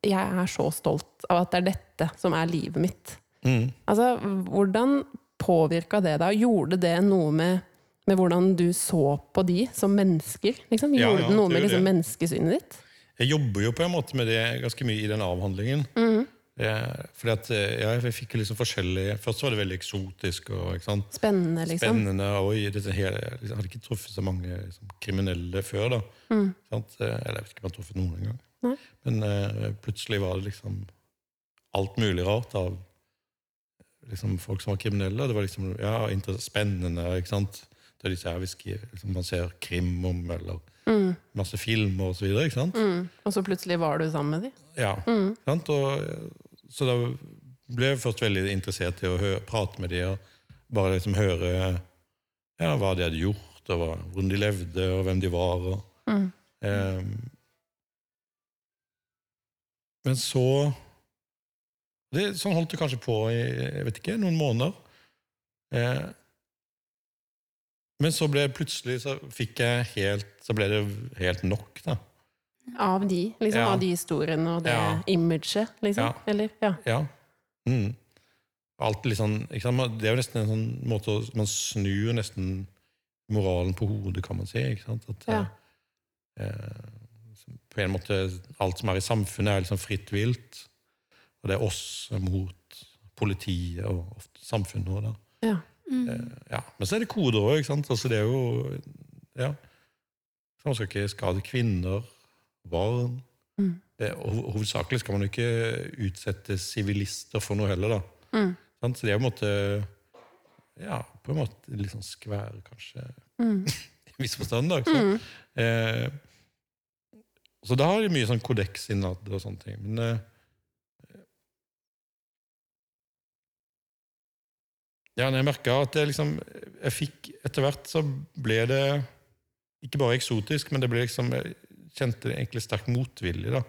'Jeg er så stolt av at det er dette som er livet mitt'. Mm. Altså, hvordan påvirka det da? Gjorde det noe med, med hvordan du så på de som mennesker? Liksom? Gjorde ja, det noe med liksom, det. menneskesynet ditt? Jeg jobber jo på en måte med det ganske mye i den avhandlingen. Mhm. Eh, fordi at ja, jeg fikk liksom forskjellige Først var det veldig eksotisk og? Spennende, liksom. spennende. og dette her, jeg hadde ikke truffet så mange liksom, kriminelle før. da. Sant? Eh, Eller jeg vet ikke om jeg har truffet noen engang. Mm. Nei. Men uh, plutselig var det liksom alt mulig rart av liksom, folk som var kriminelle. Det var liksom ja, spennende. ikke sant? Det er disse her vi skriver, liksom, man ser krim om, eller Mm, masse filmer og så mm. Og så plutselig var du sammen med dem? Ja, Mm. sant? Og, så da ble jeg først veldig interessert i å høre, prate med dem og bare liksom høre ja, hva de hadde gjort, og hva, hvordan de levde, og hvem de var. Og, Mm. ehm, men så det, Sånn holdt det kanskje på i jeg vet ikke, noen måneder. Eh, men så ble plutselig så fikk jeg helt Så ble det helt nok, da. Av de, liksom, Ja. av de historiene og det Ja. imaget, liksom? Ja. Eller, ja. Ja. Mm. Alt sant? Det er jo nesten en sånn måte å, Man snur nesten moralen på hodet, kan man si. ikke sant? At, Ja. eh, på en måte Alt som er i samfunnet, er liksom fritt vilt. Og det er oss mot politiet og samfunnet da. ja. Eh, ja. Men så er det koder òg, ikke sant. Altså, det er jo Ja. Så Man skal ikke skade kvinner, barn. Mm. Det, hov- hovedsakelig skal man ikke utsette sivilister for noe heller, da. Mm. Så det er på en måte Ja, på en måte litt sånn skvær, kanskje, Mm. i viss forstand. da, ikke sant? Eh, så da har de mye sånn kodeks innad og sånne ting. Men Ja, jeg merka at jeg liksom Jeg fikk Etter hvert så ble det ikke bare eksotisk, men det ble liksom Jeg kjente egentlig sterk motvilje, da.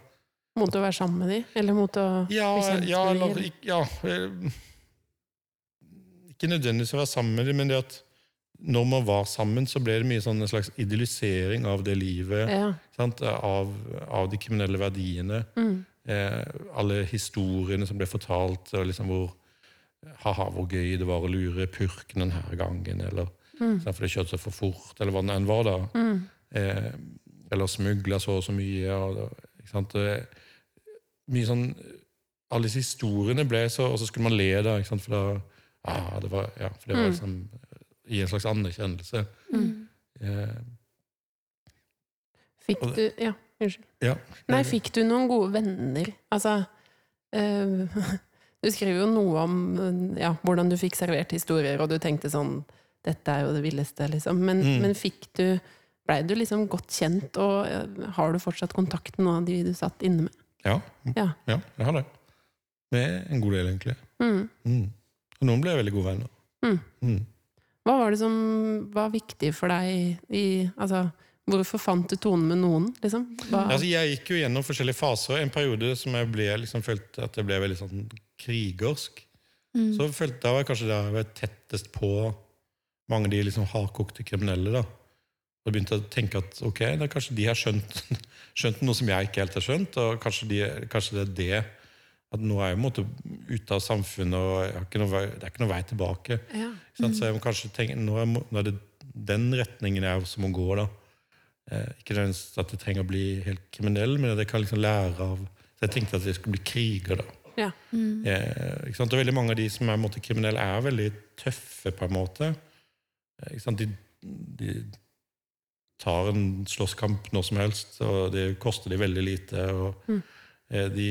Mot å være sammen med de? Eller mot å Ja, bli kjent ja, med de? ja, eh, Ikke nødvendigvis å være sammen med dem, men det at når man var sammen, så ble det mye sånn en slags idealisering av det livet. Ja. Sant? Av, av de kriminelle verdiene. Mm. Eh, alle historiene som ble fortalt, og liksom hvor Ha-ha, hvor gøy det var å lure purken denne gangen, eller Mm. sant, for det kjørte seg for fort, eller hva det enn var, da. Mm. Eh, eller smugla så og så mye. Og, ikke sant? Det- mye sånn Alle disse historiene ble så Og så skulle man le, da. Ikke sant? For da ah, det var, ja, for det var Mm. liksom Gi en slags anerkjennelse. Mm. Eh, Fikk du Ja, unnskyld. ja. Nei, fikk du noen gode venner? Altså eh, Du skriver jo noe om eh, ja, hvordan du fikk servert historier, og du tenkte sånn Dette er jo det villeste, liksom. Men, Mm. men fikk du Blei du liksom godt kjent, og eh, har du fortsatt kontakt med noen av de du satt inne med? Ja. Ja. ja, jeg har det. Med en god del, egentlig. Mm. Mm. Og noen ble jeg veldig gode venner. Mm. Mm. Hva var det som var viktig for deg i Altså, hvorfor fant du tonen med noen, liksom? Altså, jeg gikk jo gjennom forskjellige faser. En periode som jeg ble, liksom, følte at jeg ble veldig sånn krigersk. Mm. Så følte jeg var kanskje der jeg var tettest på mange av de liksom hardkokte kriminelle. da. Og begynte å tenke at ok, da kanskje de har skjønt, skjønt noe som jeg ikke helt har skjønt, og kanskje, de, kanskje det er det at nå er jeg måte ute av samfunnet, og jeg har ikke noe vei, det er ikke noen vei tilbake. ja. Mm. Så jeg må kanskje tenke, nå er, nå er det den retningen jeg også må gå. da. Eh, ikke nødvendigvis at jeg trenger å bli helt kriminell, men at jeg kan liksom lære av Så jeg tenkte at jeg skulle bli kriger. da. ja. Mm. Eh, ikke sant? Og veldig mange av de som er måte, kriminelle, er veldig tøffe, på en måte. Eh, ikke sant? De, de tar en slåsskamp når som helst, og det koster de veldig lite. og Mm. eh, de,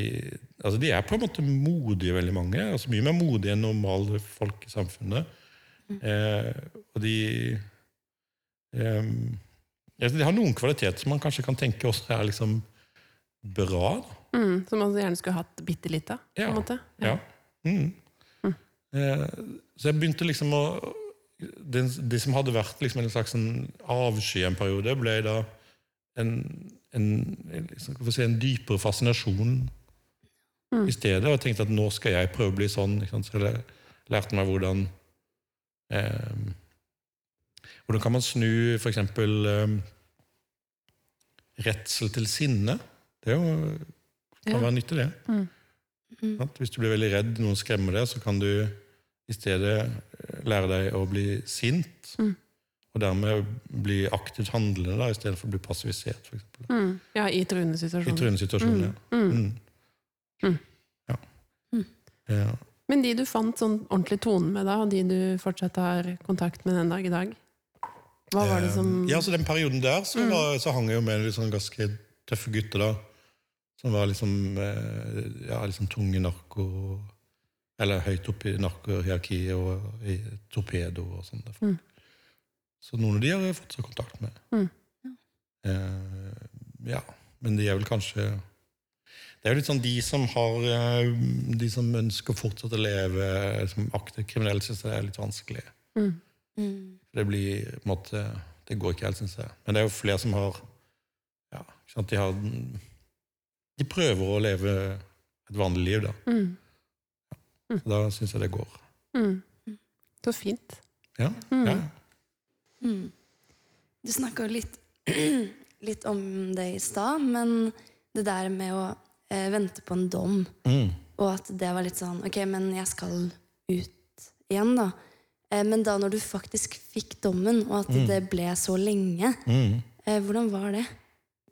altså de er på en måte modige, veldig mange. altså Mye mer modige enn normale folk i samfunnet. Eh, og de eh, ja, De har noen kvaliteter som man kanskje kan tenke også er liksom bra. Mm, som man gjerne skulle hatt bitte litt av? på en måte? Ja. Mm. Eh, så jeg begynte liksom å Det, det som hadde vært liksom en slags en avsky en periode, ble da en, en, liksom, si, en dypere fascinasjon Mm. i stedet. Og jeg tenkte at nå skal jeg prøve å bli sånn. Så jeg lærte meg hvordan eh, Hvordan kan man snu f.eks. Um, redsel til sinne? Det jo, kan Ja. være nyttig, det. Mm. Mm. Hvis du blir veldig redd, noen skremmer deg, så kan du i stedet eh, lære deg å bli sint. Mm. Og dermed bli aktivt handlende da, i stedet for å bli passivisert. For eksempel. Mm. Ja, i I situasjoner. I truende-situasjoner. Mm. Mm. Mm. Mm. Ja. Mm. ja. Men de du fant sånn ordentlig tone med, da, og de du fortsatt har kontakt med den dag i dag, hva var det som Eh, Ja, så Den perioden der så, Mm. var, så hang jeg jo med litt sånn ganske tøffe gutter. da Som var liksom eh, ja, liksom tunge narko Eller høyt oppe i narkohierarkiet og i torpedo og sånn. Mm. Så noen av de har jeg fortsatt kontakt med. Mm. Eh, ja, men de er vel kanskje Det er jo litt sånn de som har De som ønsker å fortsette å leve som aktivt kriminelle, syns det er litt vanskelig. mm. Mm. Det blir på en måte Det går ikke helt, syns jeg. Men det er jo flere som har Ja, ikke sant, de har De prøver å leve et vanlig liv, da. Mm. Så da syns jeg det går. Mm. Så fint. Ja. Mm. ja. Mm. Du snakka jo litt, litt om det i stad, men det der med å eh, vente på en dom, Mm. og at det var litt sånn Ok, men jeg skal ut igjen, da. Eh, men da når du faktisk fikk dommen, og at Mm. det ble så lenge, Mm. eh, hvordan var det?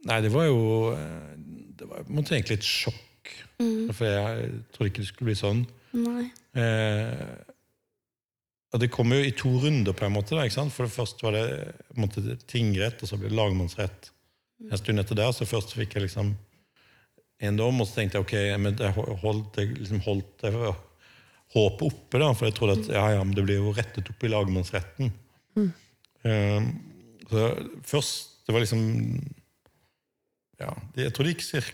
Nei, det var jo eh, Det var på en måte egentlig et sjokk. Mm. For jeg trodde ikke det skulle bli sånn. Nei. Eh, og det kom jo i to runder, på en måte. Da, ikke sant? For det første var det måte, tingrett, og så ble det lagmannsrett. En stund etter der, så først fikk jeg liksom en dom, og så tenkte jeg ok, men jeg holdt, jeg liksom holdt jeg håpet oppe, da, for jeg trodde at ja, ja, men det blir jo rettet opp i lagmannsretten. Eh, så først Det var liksom ja, det, Jeg tror det gikk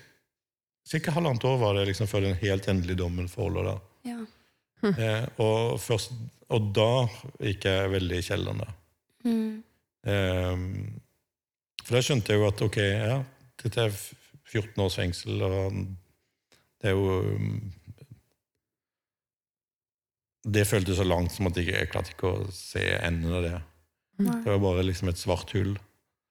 cirka halvannet år var det liksom før den helt endelige dommen forelå. da. Ja. Eh, og, først, og da gikk jeg veldig i kjelleren. da. Mm. Eh, for da skjønte jeg jo at ok, ja, dette er 14 års fengsel, og det er jo Det føltes så langt som at jeg, jeg klarte ikke å se enden av det. Nei. Det var bare liksom et svart hull.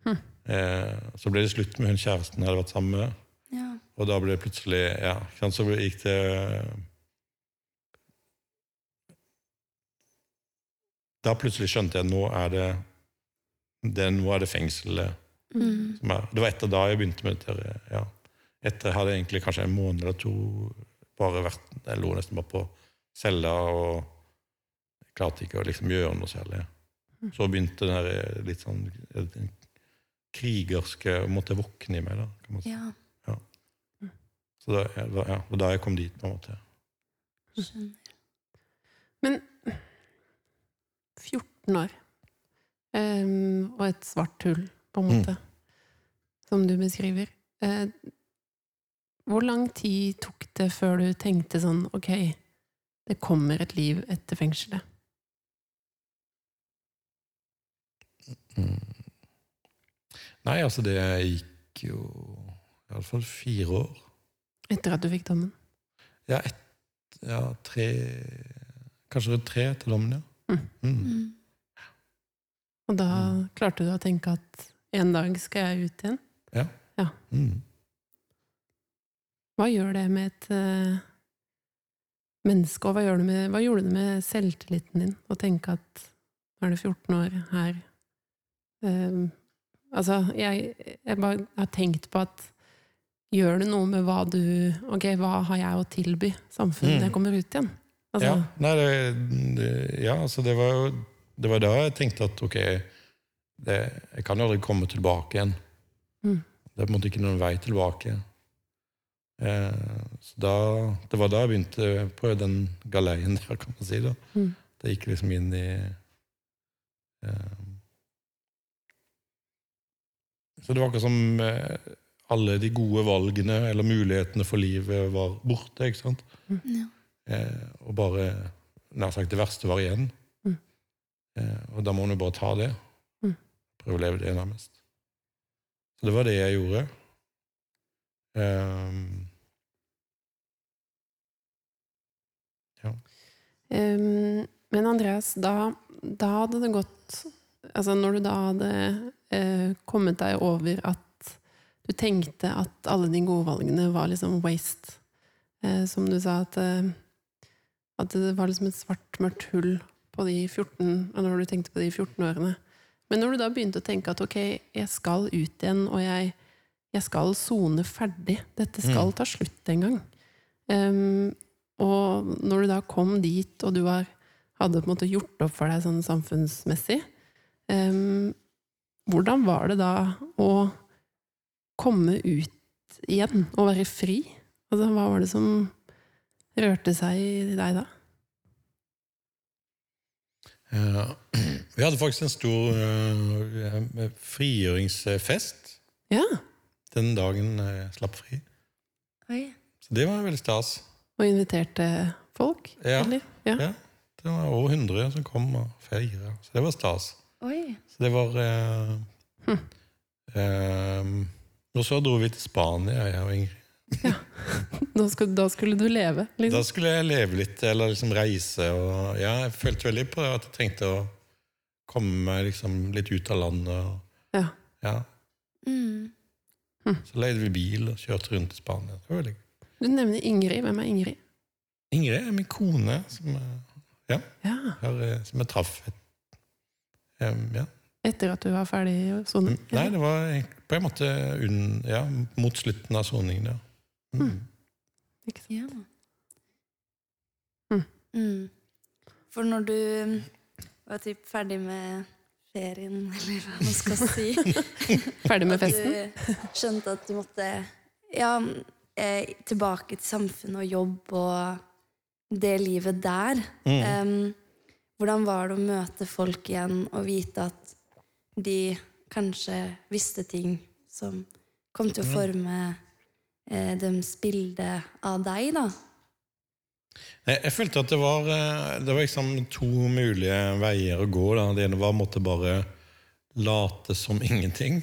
Hm. Eh, så ble det slutt med hun kjæresten jeg hadde vært sammen med. Ja. Og da ble det plutselig Ja, så gikk det Da plutselig skjønte jeg at nå er det, det Nå er det fengselet Mm. som er Det var etter da jeg begynte med dette. Ja. Etter jeg egentlig kanskje en måned eller to bare vært Jeg lå nesten bare på cella og klarte ikke å liksom gjøre noe særlig. Så begynte den her litt sånn den krigerske Måtte våkne i meg, da. kan man si. ja. Så da, ja, da, ja, var da jeg kom dit, på en måte. Skjønner. Men 14 år um, og et svart hull, på en Mm. måte, som du beskriver. uh, hvor lang tid tok det før du tenkte sånn Ok, det kommer et liv etter fengselet? Mm. Nei, altså, det gikk jo iallfall fire år. Etter at du fikk dommen? Ja, et, Ja, tre Kanskje rundt tre etter dommen, ja. Mm. Mm. Mm. Og da Mm. klarte du å tenke at en dag skal jeg ut igjen? Mm. Hva gjør det med et eh, menneske, og hva, gjør det med, hva gjorde det med selvtilliten din å tenke at nå er du 14 år her um, Altså, jeg, jeg bare har tenkt på at Gjør det noe med hva du Ok, hva har jeg å tilby samfunnet når jeg Mm. kommer ut igjen? Altså, Ja, nei, det, det, ja, altså det var jo Det var da jeg tenkte at ok, det, jeg kan aldri komme tilbake igjen. Mm. Det er på en måte ikke noen vei tilbake. Eh, så da, det var da jeg begynte på den galeien der, kan man si. da. Mm. Det gikk liksom inn i eh, Så det var akkurat som eh, alle de gode valgene eller mulighetene for livet var borte. ikke sant? Ja. Eh, og bare nær sagt det verste var igjen. Mm. Eh, og da må man jo bare ta det. Mm. Prøve å leve det nærmest. Så det var det jeg gjorde. Um, Ehm, men Andreas, da, da hadde det gått Altså når du da hadde uh, kommet deg over at du tenkte at alle de gode valgene var liksom waste. uh, som du sa, at, uh, at det var liksom et svart, mørkt hull på de 14 Når du tenkte på de 14 årene. Men når du da begynte å tenke at ok, jeg skal ut igjen, og jeg, jeg skal sone ferdig, dette skal Mm. ta slutt en gang. Ehm, og når du da kom dit, og du var, hadde på en måte gjort opp for deg sånn samfunnsmessig, um, hvordan var det da å komme ut igjen og være fri? Altså, hva var det som rørte seg i deg da? Ja, vi hadde faktisk en stor uh, frigjøringsfest Ja, den dagen jeg slapp fri. Oi. Så det var veldig stas. Og inviterte folk, Ja. eller? Ja. Ja. Det var over 100 som kom og feira, så det var stas. Oi. Så det var eh, Hm. eh, Og så dro vi til Spania, jeg og Ingrid. Da, skulle, da skulle du leve, Da liksom. skulle jeg leve litt, eller liksom reise. Og ja, jeg følte veldig på at jeg trengte å komme meg liksom litt ut av landet. Og, Ja. ja. Mm. Så leide vi bil og kjørte rundt i Spania. Det var veldig gøy. Du nevner Ingrid. Hvem er Ingrid? Ingrid er min kone, som, jeg- Ja, har, eh, som jeg traff ja. Etter at du var ferdig i soning? Mm, Nei, det var på en måte unn, ja, mot slutten av soningen. Ja. Mm. Mm. Ikke sant? Ja. Mm. Mm. For når du var typ ferdig med ferien, eller hva man skal si Ferdig med At festen? du skjønte at du måtte ja, eh, tilbake til samfunnet og jobb og det livet der. Mm. Um, hvordan var det å møte folk igjen og vite at de kanskje visste ting som kom til å Mm. forme eh, deres bilde av deg, da? Jeg, jeg følte at det var, eh, det var liksom to mulige veier å gå. Da. Det ene var å måtte bare late som ingenting.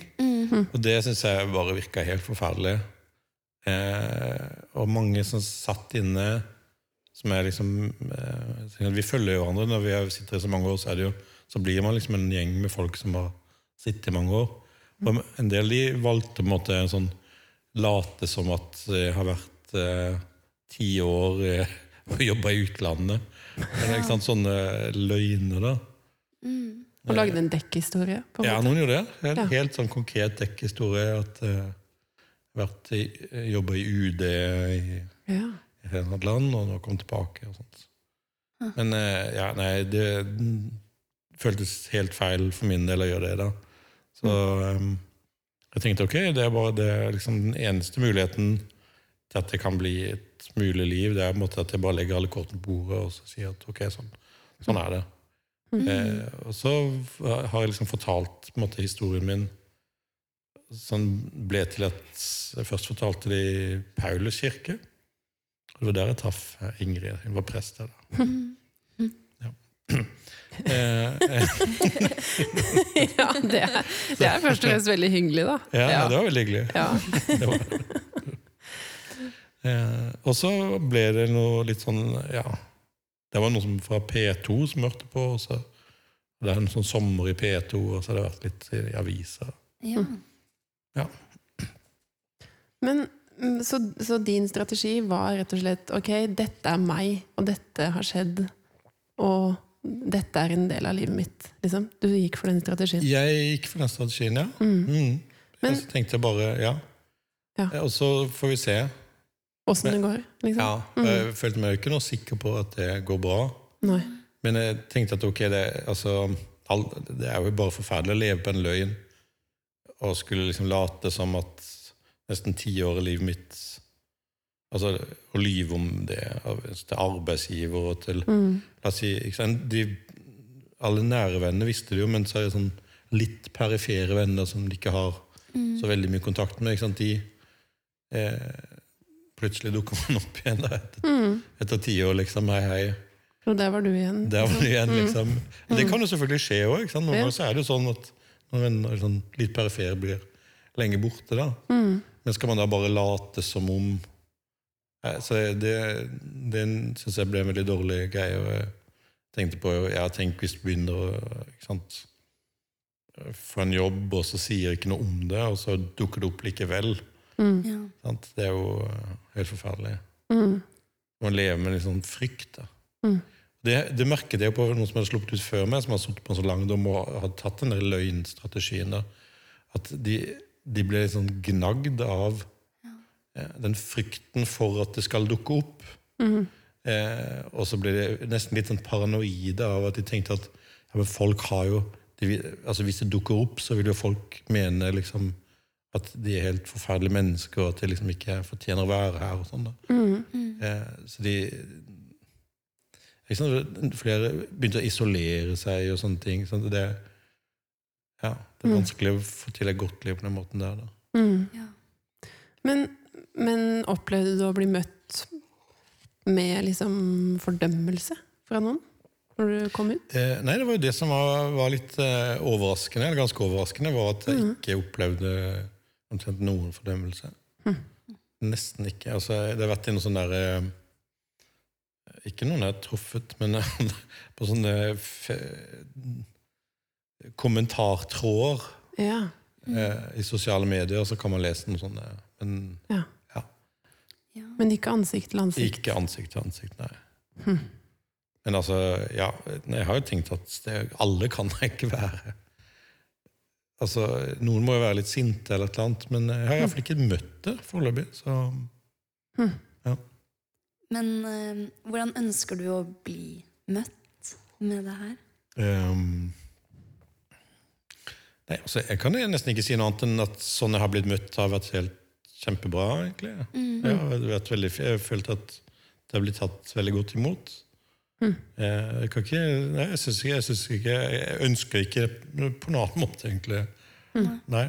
Og det syns jeg bare virka helt forferdelig. Eh, og mange som satt inne som er liksom eh, Vi følger jo hverandre. Når vi sitter i så mange år, så, er det jo, så blir man liksom en gjeng med folk som har sittet i mange år. Og en del de valgte på en måte en sånn late som at jeg har vært eh, ti år eh, og jobba i utlandet. Eller, ikke sant, Sånne løgner, da. Mm. Og lagde en dekkhistorie? på en Ja, noen gjorde det. Helt, Ja. helt sånn konkret dekkhistorie. At eh, vært jobba i UD i, Ja. i et land, og nå kom tilbake og sånt. Men eh, ja, nei, det mm, føltes helt feil for min del å gjøre det, da. Så eh, jeg tenkte ok, det er bare det er liksom den eneste muligheten til at det kan bli et mulig liv, det er på en måte at jeg bare legger alle kortene på bordet og så sier at ok, sånn, sånn er det. Eh, og så har jeg liksom fortalt måte, historien min som ble til at jeg først fortalte det i Paulus kirke. Og det var der jeg traff eh, Ingrid. Hun var prest der. da. Ja. Eh, ja, det er, det er først og fremst veldig hyggelig, da. ja, det var veldig hyggelig. Ja. Det var. Eh, og så ble det noe litt sånn Ja, det var noe som fra P2 som hørte på. Og så det er en sånn sommer i P2, og så har det vært litt i aviser. Ja. Men mm, så, så din strategi var rett og slett ok, dette er meg, og dette har skjedd, og dette er en del av livet mitt. Liksom. Du gikk for den strategien. Jeg gikk for den strategien, ja. Mm. Mm. Men- jeg tenkte bare ja. Ja. Og så får vi se. Åssen det går. Liksom. Ja, Mm. Jeg følte meg jo ikke noe sikker på at det går bra. Nei. Men jeg tenkte at ok, det, altså, all, det er jo bare forferdelig å leve på en løgn. Og skulle liksom late som at nesten ti år av livet mitt Altså å lyve om det til arbeidsgiver og til Mm. La oss si? De, alle nære venner visste det jo, men så er det sånn litt perifere venner som de ikke har så veldig mye kontakt med. Ikke sant? De eh, Plutselig dukker man opp igjen da, etter, Mm. etter ti år, liksom. Hei, hei. Og der var du igjen. Der var du igjen, liksom. Men Det kan jo selvfølgelig skje òg. Noen ganger så er det jo sånn at når er sånn litt perifer blir lenge borte. da. Men skal man da bare late som om Eh, Så det, det syns jeg ble en veldig dårlig greie. og Jeg tenkte på ja, tenk hvis du begynner å ikke sant, få en jobb, og så sier ikke noe om det, og så dukker det opp likevel. Ja. Det er jo eh, helt forferdelig. Mm. Man lever med litt sånn frykt. Da. Mm. Det, det merket jeg på noen som hadde sluppet ut før meg, som har sittet på en så lang dom og hadde tatt den der løgnstrategien. Da. At de, de ble sånn gnagd av ja, den frykten for at det skal dukke opp. Mm. Eh, og så ble de nesten litt sånn paranoide av at de tenkte at ja, folk har jo de, altså Hvis det dukker opp, så vil jo folk mene liksom at de er helt forferdelige mennesker, og at de liksom ikke fortjener å være her. og sånn da. Mm. Eh, så de Flere begynte å isolere seg og sånne ting. Sånn, det, ja, det er Mm. vanskelig å få til et godt liv på den måten der. Da. Mm. Ja. Men, men opplevde du å bli møtt med liksom fordømmelse fra noen når du kom ut? Eh, nei, det var jo det som var, var litt eh, overraskende, eller ganske overraskende, var at jeg mm. ikke opplevde omtrent noen fordømmelse. Mm. Nesten ikke. Altså, det har vært i noen sånne der, eh, Ikke noen jeg har truffet, men på sånne kommentartråder Ja. eh, i sosiale medier, så kan man lese noe sånt. Men ja. Ja. Men ikke ansikt til ansikt? ikke ansikt til ansikt, nei. Hm. Men altså, ja, jeg har jo tenkt at det, alle kan det ikke være. Altså, Noen må jo være litt sinte, eller et eller annet, men jeg har iallfall ikke møtt det foreløpig. Så Men eh, hvordan ønsker du å bli møtt med det her? Um, Nei, altså, Jeg kan nesten ikke si noe annet enn at sånn jeg har blitt møtt, har vært helt kjempebra, egentlig. Mm. Ja, det har vært veldig, jeg har følt at det har blitt tatt veldig godt imot. Mm. Eh, Jeg, kan ikke, nei, jeg, synes ikke, jeg, synes ikke, jeg ønsker ikke på noen annen måte, egentlig. Mm. Nei.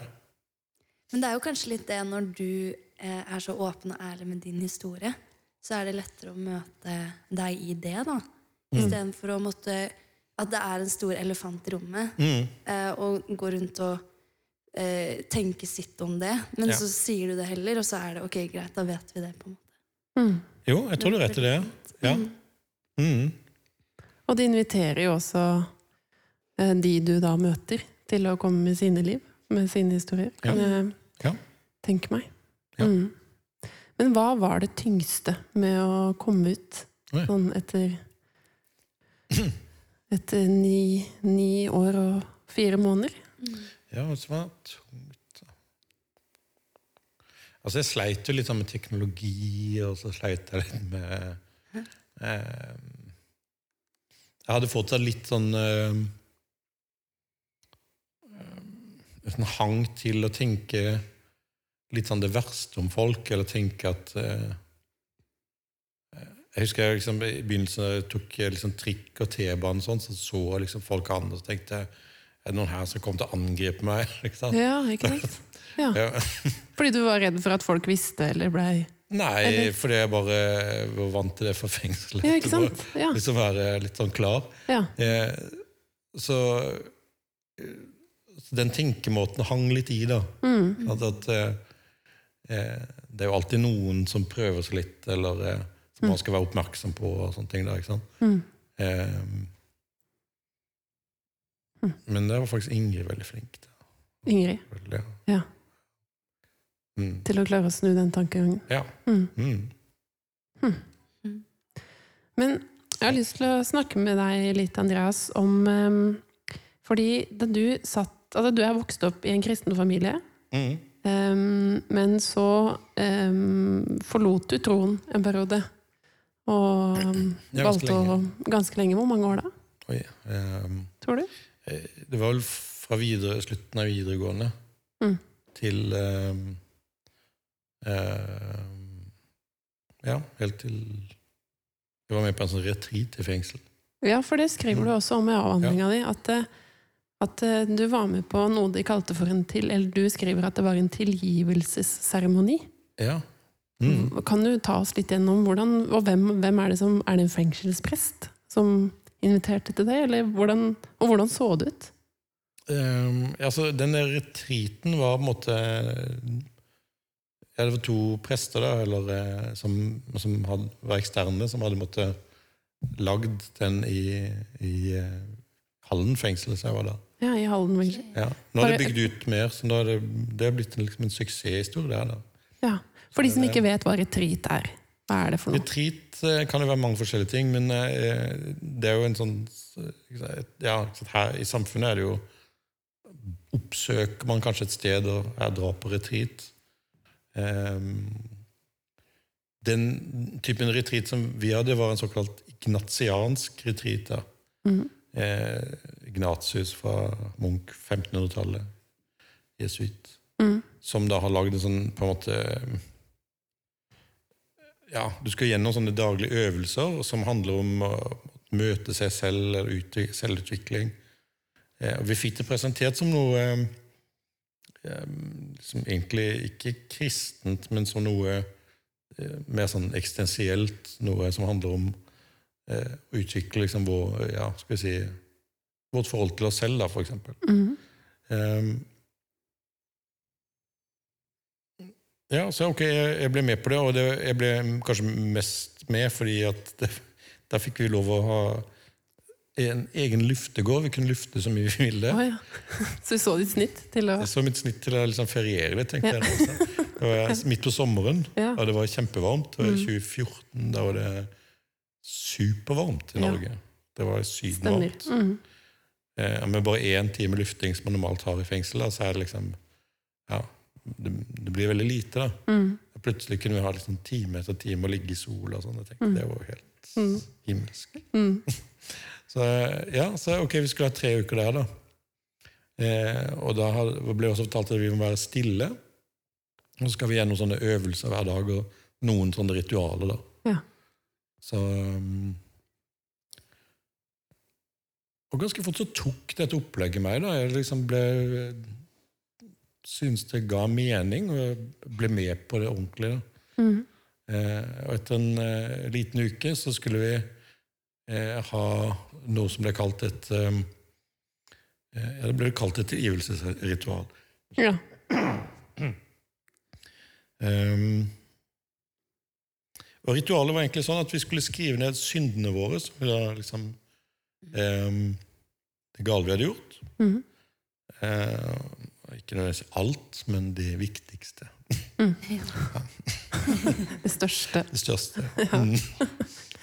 Men det er jo kanskje litt det når du eh, er så åpen og ærlig med din historie, så er det lettere å møte deg i det, da. Mm. Istedenfor å måtte At det er en stor elefant i rommet, Mm. eh, og gå rundt og eh, tenke sitt om det. Men Ja. så sier du det heller, og så er det ok, greit, da vet vi det. på en måte. Mm. Jo, jeg tror du rett i det. Ja. Mm. Mm. Og det inviterer jo også eh, de du da møter, til å komme med sine liv, med sine historier. Kan jeg Ja. tenke meg. Ja. Men hva var det tyngste med å komme ut sånn etter Etter ni, ni år og fire måneder? Ja, hva som var tungt? Altså, jeg sleit jo litt sånn med teknologi, og så sleit jeg litt med eh, Jeg hadde fortsatt litt sånn eh, sånn hang til å tenke litt sånn det verste om folk, eller tenke at eh, Jeg husker jeg liksom, i begynnelsen tok jeg liksom trikk og T-bane, sånn, så så jeg liksom folk andre, og tenkte er det noen her som kommer til å angripe meg? Liksom. Ja, ikke sant? Ja. Ja. Fordi du var redd for at folk visste eller blei Nei, Eller- fordi jeg bare var vant til det fra fengselet. Ja, ikke sant? Ja. Liksom være litt sånn klar. ja. Eh, så eh, så den tenkemåten hang litt i, da. Mm. At, at eh, eh, det er jo alltid noen som prøver seg litt, eller eh, som man skal være oppmerksom på. og sånne ting der, ikke sant? Mm. Eh, men det var faktisk Ingrid veldig flink Da. Ingrid. Veldig, Ja. Mm. Til å klare å snu den tankegangen. Ja. Mm. Mm. Men jeg har lyst til å snakke med deg litt, Andreas, om um, Fordi da du satt Altså, du er vokst opp i en kristen familie, Mm. Em, men så em, forlot du troen en periode. Og Ja, ganske valgte å Ganske lenge. Hvor mange år da, Oi. um, tror du? Eh, Det var vel fra videre, slutten av videregående Mm. til um, ehm, Ja, helt til Jeg var med på en sånn retreat i fengsel. Ja, for det skriver du Mm. også om i avhandlinga di. At, eh, at eh, du var med på noe de kalte for en til... Eller du skriver at det var en tilgivelsesseremoni. Ja. Mm. Kan du ta oss litt gjennom hvordan, og hvem, hvem er det som Er det en fengselsprest som inviterte til det? Eller hvordan, og hvordan så det ut? Um, altså, den der retreaten var på en måte ja, Det var to prester da, eller, eh, som, som hadde, var eksterne, som hadde måttet lagd den i, i eh, Hallen fengsel, som jeg var da. Ja, i Halden. Ja. Nå er det bygd ut mer, så nå er det, det er blitt en, liksom en suksesshistorie. der da. Ja. For de som ikke vet hva retreat er, hva er det for noe? Retreat eh, kan jo være mange forskjellige ting, men eh, det er jo en sånn ja, her I samfunnet er det jo Oppsøker man kanskje et sted og er drar på retreat. Ehm, den typen retreat som vi hadde, var en såkalt ignatiansk retreat. da. Mm. Eh, Ignatius fra Munch, 1500-tallet. Jesuit. Mm. Som da har lagd en sånn på en måte ja, Du skal gjennom sånne daglige øvelser som handler om å møte seg selv, eller utvi- selvutvikling. Eh, vi fikk det presentert som noe eh, eh, som egentlig ikke kristent, men som noe eh, mer sånn eksistensielt. Noe som handler om eh, å utvikle liksom vår, ja, skal vi si, vårt forhold til oss selv, da, for eksempel. Mhm. Ehm, ja, så ok, jeg, jeg ble med på det, og det, jeg ble kanskje mest med fordi at det, der fikk vi lov å ha en egen luftegård. Vi kunne lufte så mye vi ville. Oh, ja. Så du så ditt snitt til å Jeg så mitt snitt til å liksom feriere litt, tenkte jeg. også. Det var midt på sommeren, Ja. og det var kjempevarmt. Og i Mm. 2014, da var det supervarmt i Ja. Norge. Det var sydenvarmt. Mhm. Eh, med bare én time lufting som man normalt har i fengsel, da, så er det liksom Ja, det, det blir veldig lite, da. Mm. Plutselig kunne vi ha liksom time etter time og ligge i sola og sånn. Mm. Det var jo helt Mm. himmelsk. Mhm. Så ja, så ok, vi skulle ha tre uker der, da. Eh, og da ble også fortalt at vi må være stille. Og så skal vi gjennom sånne øvelser hver dag, og noen sånne ritualer, da. Ja. Så um, Og ganske fort så tok dette opplegget meg, da. Jeg liksom ble Syntes det ga mening, og jeg ble med på det ordentlig. da. Mm. Eh, og etter en eh, liten uke så skulle vi eh, ha noe som ble kalt et eh, eh, ja, Det ble kalt et tilgivelsesritual. Ja. Um, og ritualet var egentlig sånn at vi skulle skrive ned syndene våre, som vi da liksom um, Det gale vi hadde gjort. Mm. Eh, ikke nødvendigvis alt, men det viktigste. Det største. Det største.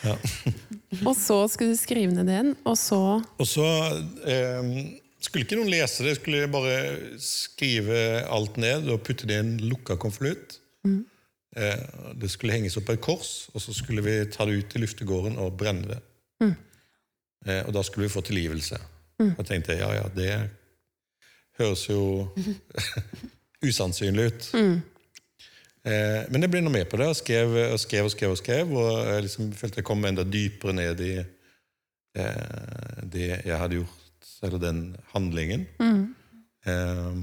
Mm. Og så skulle du skrive ned den, og så Og så eh, skulle ikke noen lese det, skulle jeg bare skrive alt ned og putte det i en lukka konvolutt. Mm. Eh, det skulle henges opp på et kors, og så skulle vi ta det ut i luftegården og brenne det. Mhm. Eh, og da skulle vi få tilgivelse. Mm. Og tenkte jeg, ja ja, det høres jo usannsynlig ut. Mm. Eh, men jeg ble nå med på det, og skrev og skrev og skrev. Og skrev, og jeg liksom følte jeg kom enda dypere ned i eh, det jeg hadde gjort, eller den handlingen. Mm. Eh,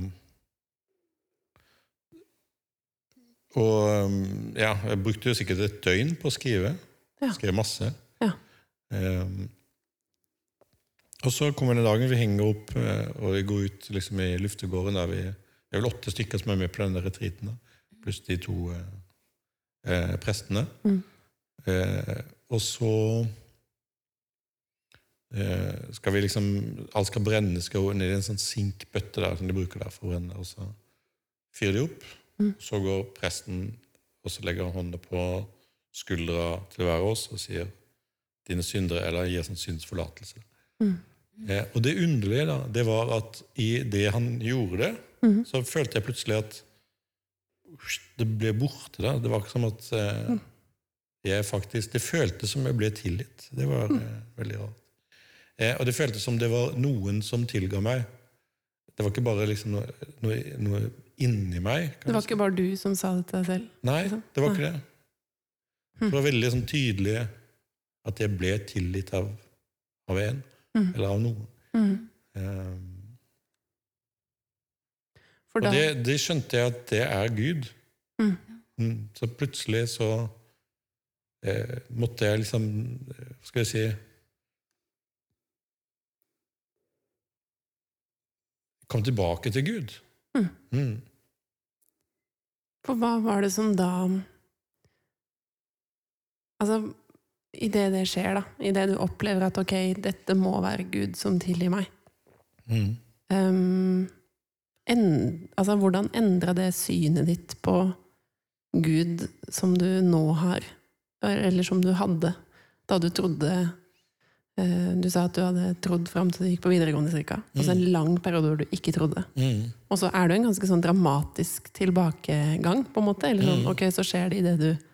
og um, ja, jeg brukte jo sikkert et døgn på å skrive. Ja. Skrev masse. Ja. Eh, og så kommer den dagen vi henger opp, eh, og vi går ut liksom, i luftegården der vi Det er vel åtte stykker som er med på denne retreaten, pluss de to eh, eh, prestene. Mm. Eh, og så eh, skal vi liksom Alt skal brennes skal ned i en sånn sinkbøtte der, som de bruker der for å brenne, og så fyrer de opp. Mm. Så går presten og så legger han hånda på skuldra til hver av oss og sier 'dine syndere', eller gir sånn synsforlatelse. Mm. Eh, og det underlige da, det var at i det han gjorde det, Mhm. så følte jeg plutselig at det ble borte. da. Det var ikke som at eh, Mm. jeg faktisk Det føltes som jeg ble tilgitt. Det var eh, veldig rart. Eh, og det føltes som det var noen som tilga meg. Det var ikke bare liksom noe, noe, noe inni meg. Det var ikke bare du som sa det til deg selv? Nei, liksom? det var ikke det. Mm. Det var veldig sånn tydelig at jeg ble tilgitt av, av en, Mm. Eller av noen. Mm. Um, og det, det, skjønte jeg at det er Gud. Mm. mm så plutselig så eh, måtte jeg liksom eh, skal jeg si Kom tilbake til Gud. Mm. Mm. For hva var det som da Altså idet det skjer, da, idet du opplever at ok, dette må være Gud som tilgir meg Mm. um, en, altså, Hvordan endra det synet ditt på Gud som du nå har, eller som du hadde da du trodde eh, Du sa at du hadde trodd fram til du gikk på videregående, cirka. Altså en lang periode hvor du ikke trodde. Mm. Og så er det en ganske sånn dramatisk tilbakegang, på en måte. Eller sånn, Mm. ok, så skjer det idet du mm,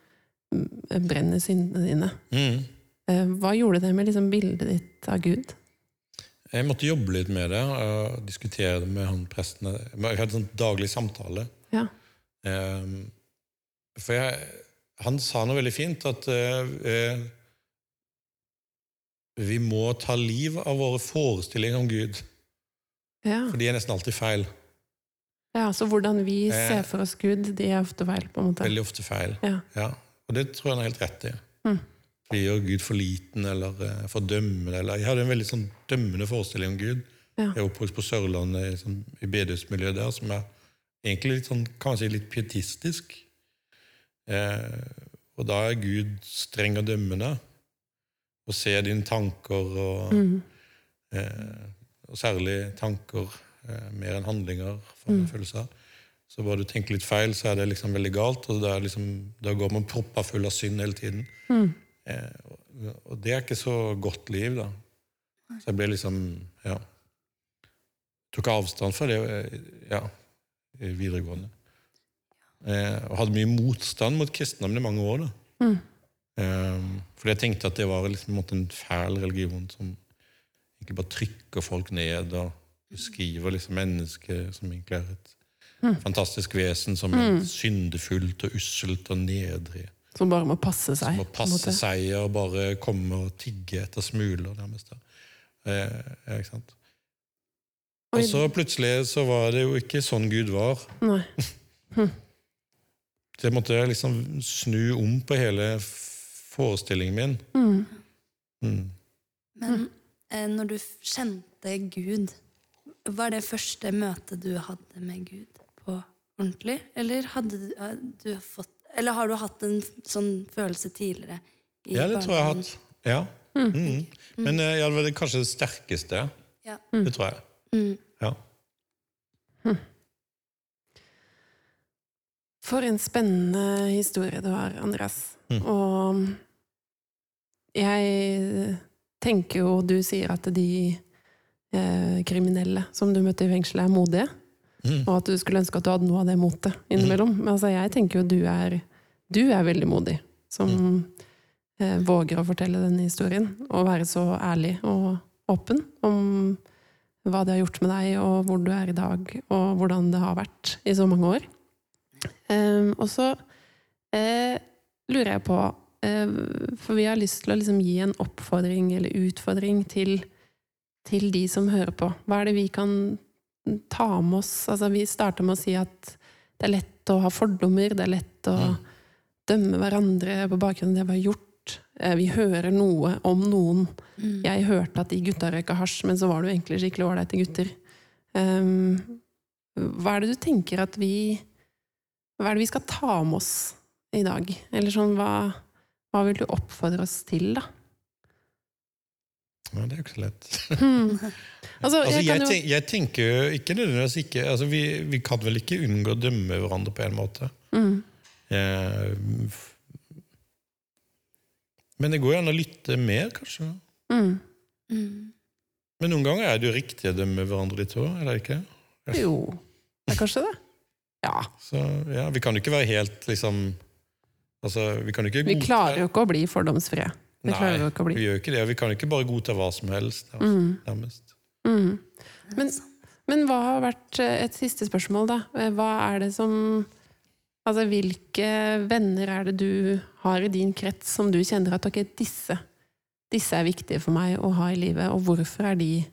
brenner syndene dine. Mm. Eh, Hva gjorde det med liksom bildet ditt av Gud? Jeg måtte jobbe litt med det og diskutere det med han presten. Jeg hadde en daglig samtale. Ja. Ehm, for jeg, han sa noe veldig fint, at eh, eh, vi må ta liv av våre forestillinger om Gud, Ja. for de er nesten alltid feil. ja, Så hvordan vi ser for oss Gud, de er ofte feil, på en måte. Veldig ofte feil. Ja. Ja. Og det tror jeg han har helt rett i. Mm. Vi gjør Gud for liten eller eh, for dømmende. Eller, jeg hadde en veldig sånn dømmende forestilling om Gud. Ja. Jeg er oppvokst på Sørlandet, i, sånn, i bedehusmiljøet der, som er egentlig litt sånn, kan man si, litt pietistisk. Eh, og da er Gud streng og dømmende, og ser dine tanker, og, Mm. eh, og særlig tanker eh, mer enn handlinger, får man Mm. følelse av. Så bare du tenker litt feil, så er det liksom veldig galt, og da, liksom, da går man proppa full av synd hele tiden. Mm. Eh, og, og det er ikke så godt liv, da. Så jeg ble liksom Ja. Tok avstand fra det eh, ja, videregående. Eh, og hadde mye motstand mot kristendommen i mange år. da. Mm. Eh, fordi jeg tenkte at det var liksom, en fæl religion som egentlig bare trykker folk ned og beskriver liksom mennesket som egentlig er et Mm. fantastisk vesen, som er syndefullt og usselt og nedrig. Som bare må passe seg. Som må passe seg og bare komme og tigge etter smuler, nærmest. Eh, ikke sant? Og så plutselig så var det jo ikke sånn Gud var. Nei. Så jeg måtte liksom snu om på hele forestillingen min. Mm. Mm. Men eh, når du kjente Gud, var det første møtet du hadde med Gud ordentlig? Eller, hadde du, eh, du fått, eller har du hatt en sånn følelse tidligere? i Ja, det tror jeg jeg har hatt. Ja. Mm. Men eh, ja, det var det kanskje det sterkeste. Ja. Det tror jeg. Mm. Ja. For en spennende historie du har, Andreas. Mm. Og jeg tenker jo Du sier at de eh, kriminelle som du møtte i fengselet, er modige. Mm. Og at du skulle ønske at du hadde noe av det motet innimellom. Men altså, jeg tenker jo du er, du er veldig modig. Som eh, våger å fortelle denne historien. Og være så ærlig og åpen om hva det har gjort med deg, og hvor du er i dag, og hvordan det har vært i så mange år. Eh, og så eh, lurer jeg på eh, For vi har lyst til å liksom gi en oppfordring eller utfordring til, til de som hører på. Hva er det vi kan ta med oss? Altså, vi starter med å si at det er lett å ha fordommer, det er lett å Mm. dømme hverandre på bakgrunn av det vi har gjort. Eh, vi hører noe om noen. Mm. Jeg hørte at de gutta røyka hasj, men så var det jo egentlig skikkelig ålreite gutter. Um, hva er det du tenker at vi Hva er det vi skal ta med oss i dag? Eller sånn, hva, hva vil du oppfordre oss til, da? ja, det er jo ikke så lett. Altså, Altså, jeg jeg, kan jo tenk, jeg tenker jo ikke nødvendigvis ikke altså, vi, vi kan vel ikke unngå å dømme hverandre på en måte. mm, Eh, men det går jo an å lytte mer, kanskje. mm. Mm. Men noen ganger er det jo riktig å dømme hverandre litt òg, er det ikke? Jo, det er kanskje det. Ja. Så ja, vi kan jo ikke være helt liksom Altså, vi Vi klarer jo ikke å bli fordomsfrie. Vi Nei, vi gjør ikke det. Vi kan jo ikke bare godta hva som helst, Mm. nærmest. Mm. Er Men- Men hva har vært eh, et siste spørsmål, da? Eh, Hva er det som Altså, hvilke venner er det du har i din krets som du kjenner at ok, disse, disse er viktige for meg å ha i livet, og hvorfor er de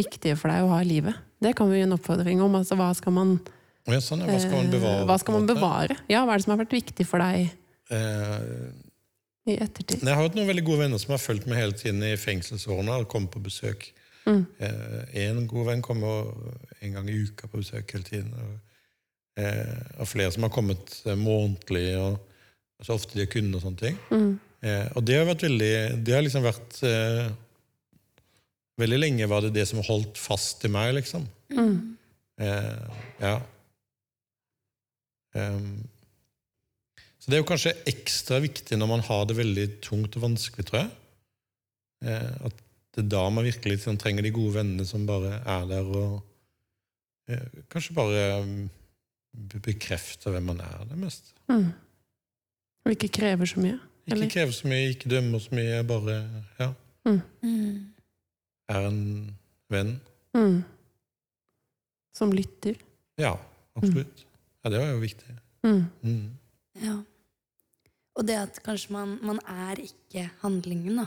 viktige for deg å ha i livet? Det kan vi gi en oppfordring om. Altså, hva skal man, Ja, sånn. Hva skal man eh, bevare? hva skal man bevare? Ja, hva er det som har vært viktig for deg Eh, jeg har hatt noen veldig gode venner som har fulgt meg hele tiden i fengselsårene og kommet på besøk. Mm. Eh, en god venn kommer en gang i uka på besøk hele tiden. Og, eh, og flere som har kommet eh, månedlig, og så ofte de er kunder og sånne ting. Mm. Eh, og det har vært veldig Det har liksom vært Veldig lenge var det det som holdt fast i meg, liksom. Mm. Eh, ja. Ehm, så det er jo kanskje ekstra viktig når man har det veldig tungt og vanskelig, tror jeg. Eh, at det er da man virkelig sånn, trenger de gode vennene som bare er der og eh, kanskje bare mm, be- bekrefter hvem man er, det mest. Mm. Og ikke krever så mye. Ikke Eller? krever så mye, ikke dømmer så mye, bare ja, Mm. er en venn. Mm. Som lytter. Ja, absolutt. Ja, det var jo viktig. Mm. Mm. Ja. Og det at kanskje man, man er ikke handlingen, da.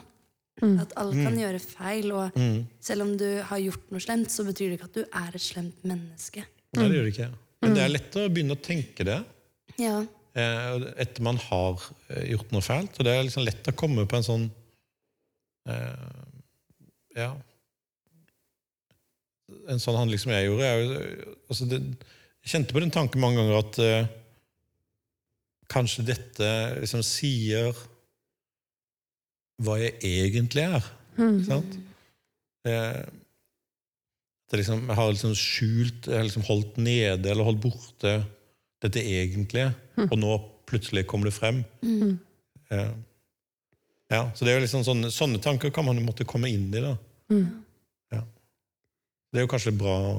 Mm. At alle kan Mm. gjøre feil, og Mm. selv om du har gjort noe slemt, så betyr det ikke at du er et slemt menneske. Nei, det gjør det ikke. Men det er lettere å begynne å tenke det. Ja. eh, etter man har eh, gjort noe fælt. Og det er liksom lett å komme på en sånn eh, Ja. En sånn handling som jeg gjorde. Jeg, altså det, jeg kjente på den tanken mange ganger at eh, kanskje dette liksom sier hva jeg egentlig er. Mm. Sant? Eh, det liksom, jeg har liksom skjult, jeg har liksom holdt nede eller holdt borte dette egentlige, og nå plutselig kommer det frem. Mm. Eh, ja, så det er jo liksom sånne, sånne tanker kan man måtte komme inn i. da. Mm. Det er jo kanskje bra å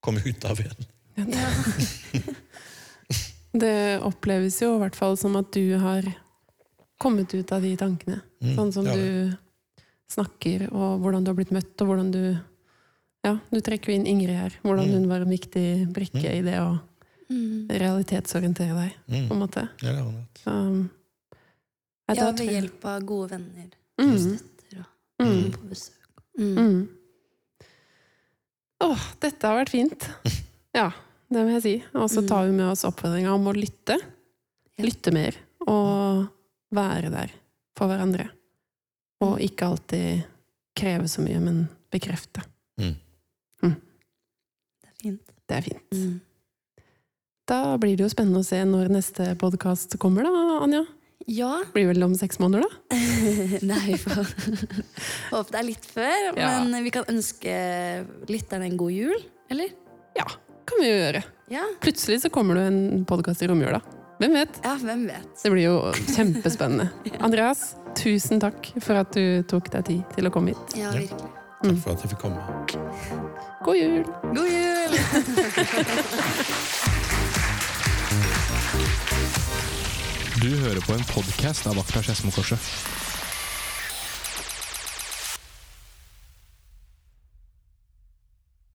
komme ut av igjen. Ja. Det oppleves jo i hvert fall som at du har kommet ut av de tankene. Mm, Sånn som ja, du snakker, og hvordan du har blitt møtt, og hvordan du Ja, du trekker jo inn Ingrid her. Hvordan Mm. hun var en viktig brikke i det å Mm. realitetsorientere deg, på en Mm. måte. Ja, det. Um, ja, ja, ved hjelp av gode venner Mm. støtter og Mm. på besøk. Mm. Mm. Åh, dette har vært fint. Ja, det må jeg si. Og så Mm. tar vi med oss oppfordringa om å lytte. Lytte mer. Og være der for hverandre. Og Mm. ikke alltid kreve så mye, men bekrefte. Det er fint. Det er fint. Mm. Da blir det jo spennende å se når neste podkast kommer, da, Anja. Ja. Blir vel om seks måneder, da? Nei, vi får håpe det er litt før. Ja. Men vi kan ønske lytterne en god jul, eller? Ja, kan vi jo gjøre. Ja, Plutselig så kommer det en podkast i romjula. Hvem vet? ja hvem vet. Det blir jo kjempespennende. Andreas, tusen takk for at du tok deg tid til å komme hit. Ja, virkelig. virkelig. Takk for at jeg fikk komme. God jul! God jul! Du hører på en podkast av Akta Skedsmokorset.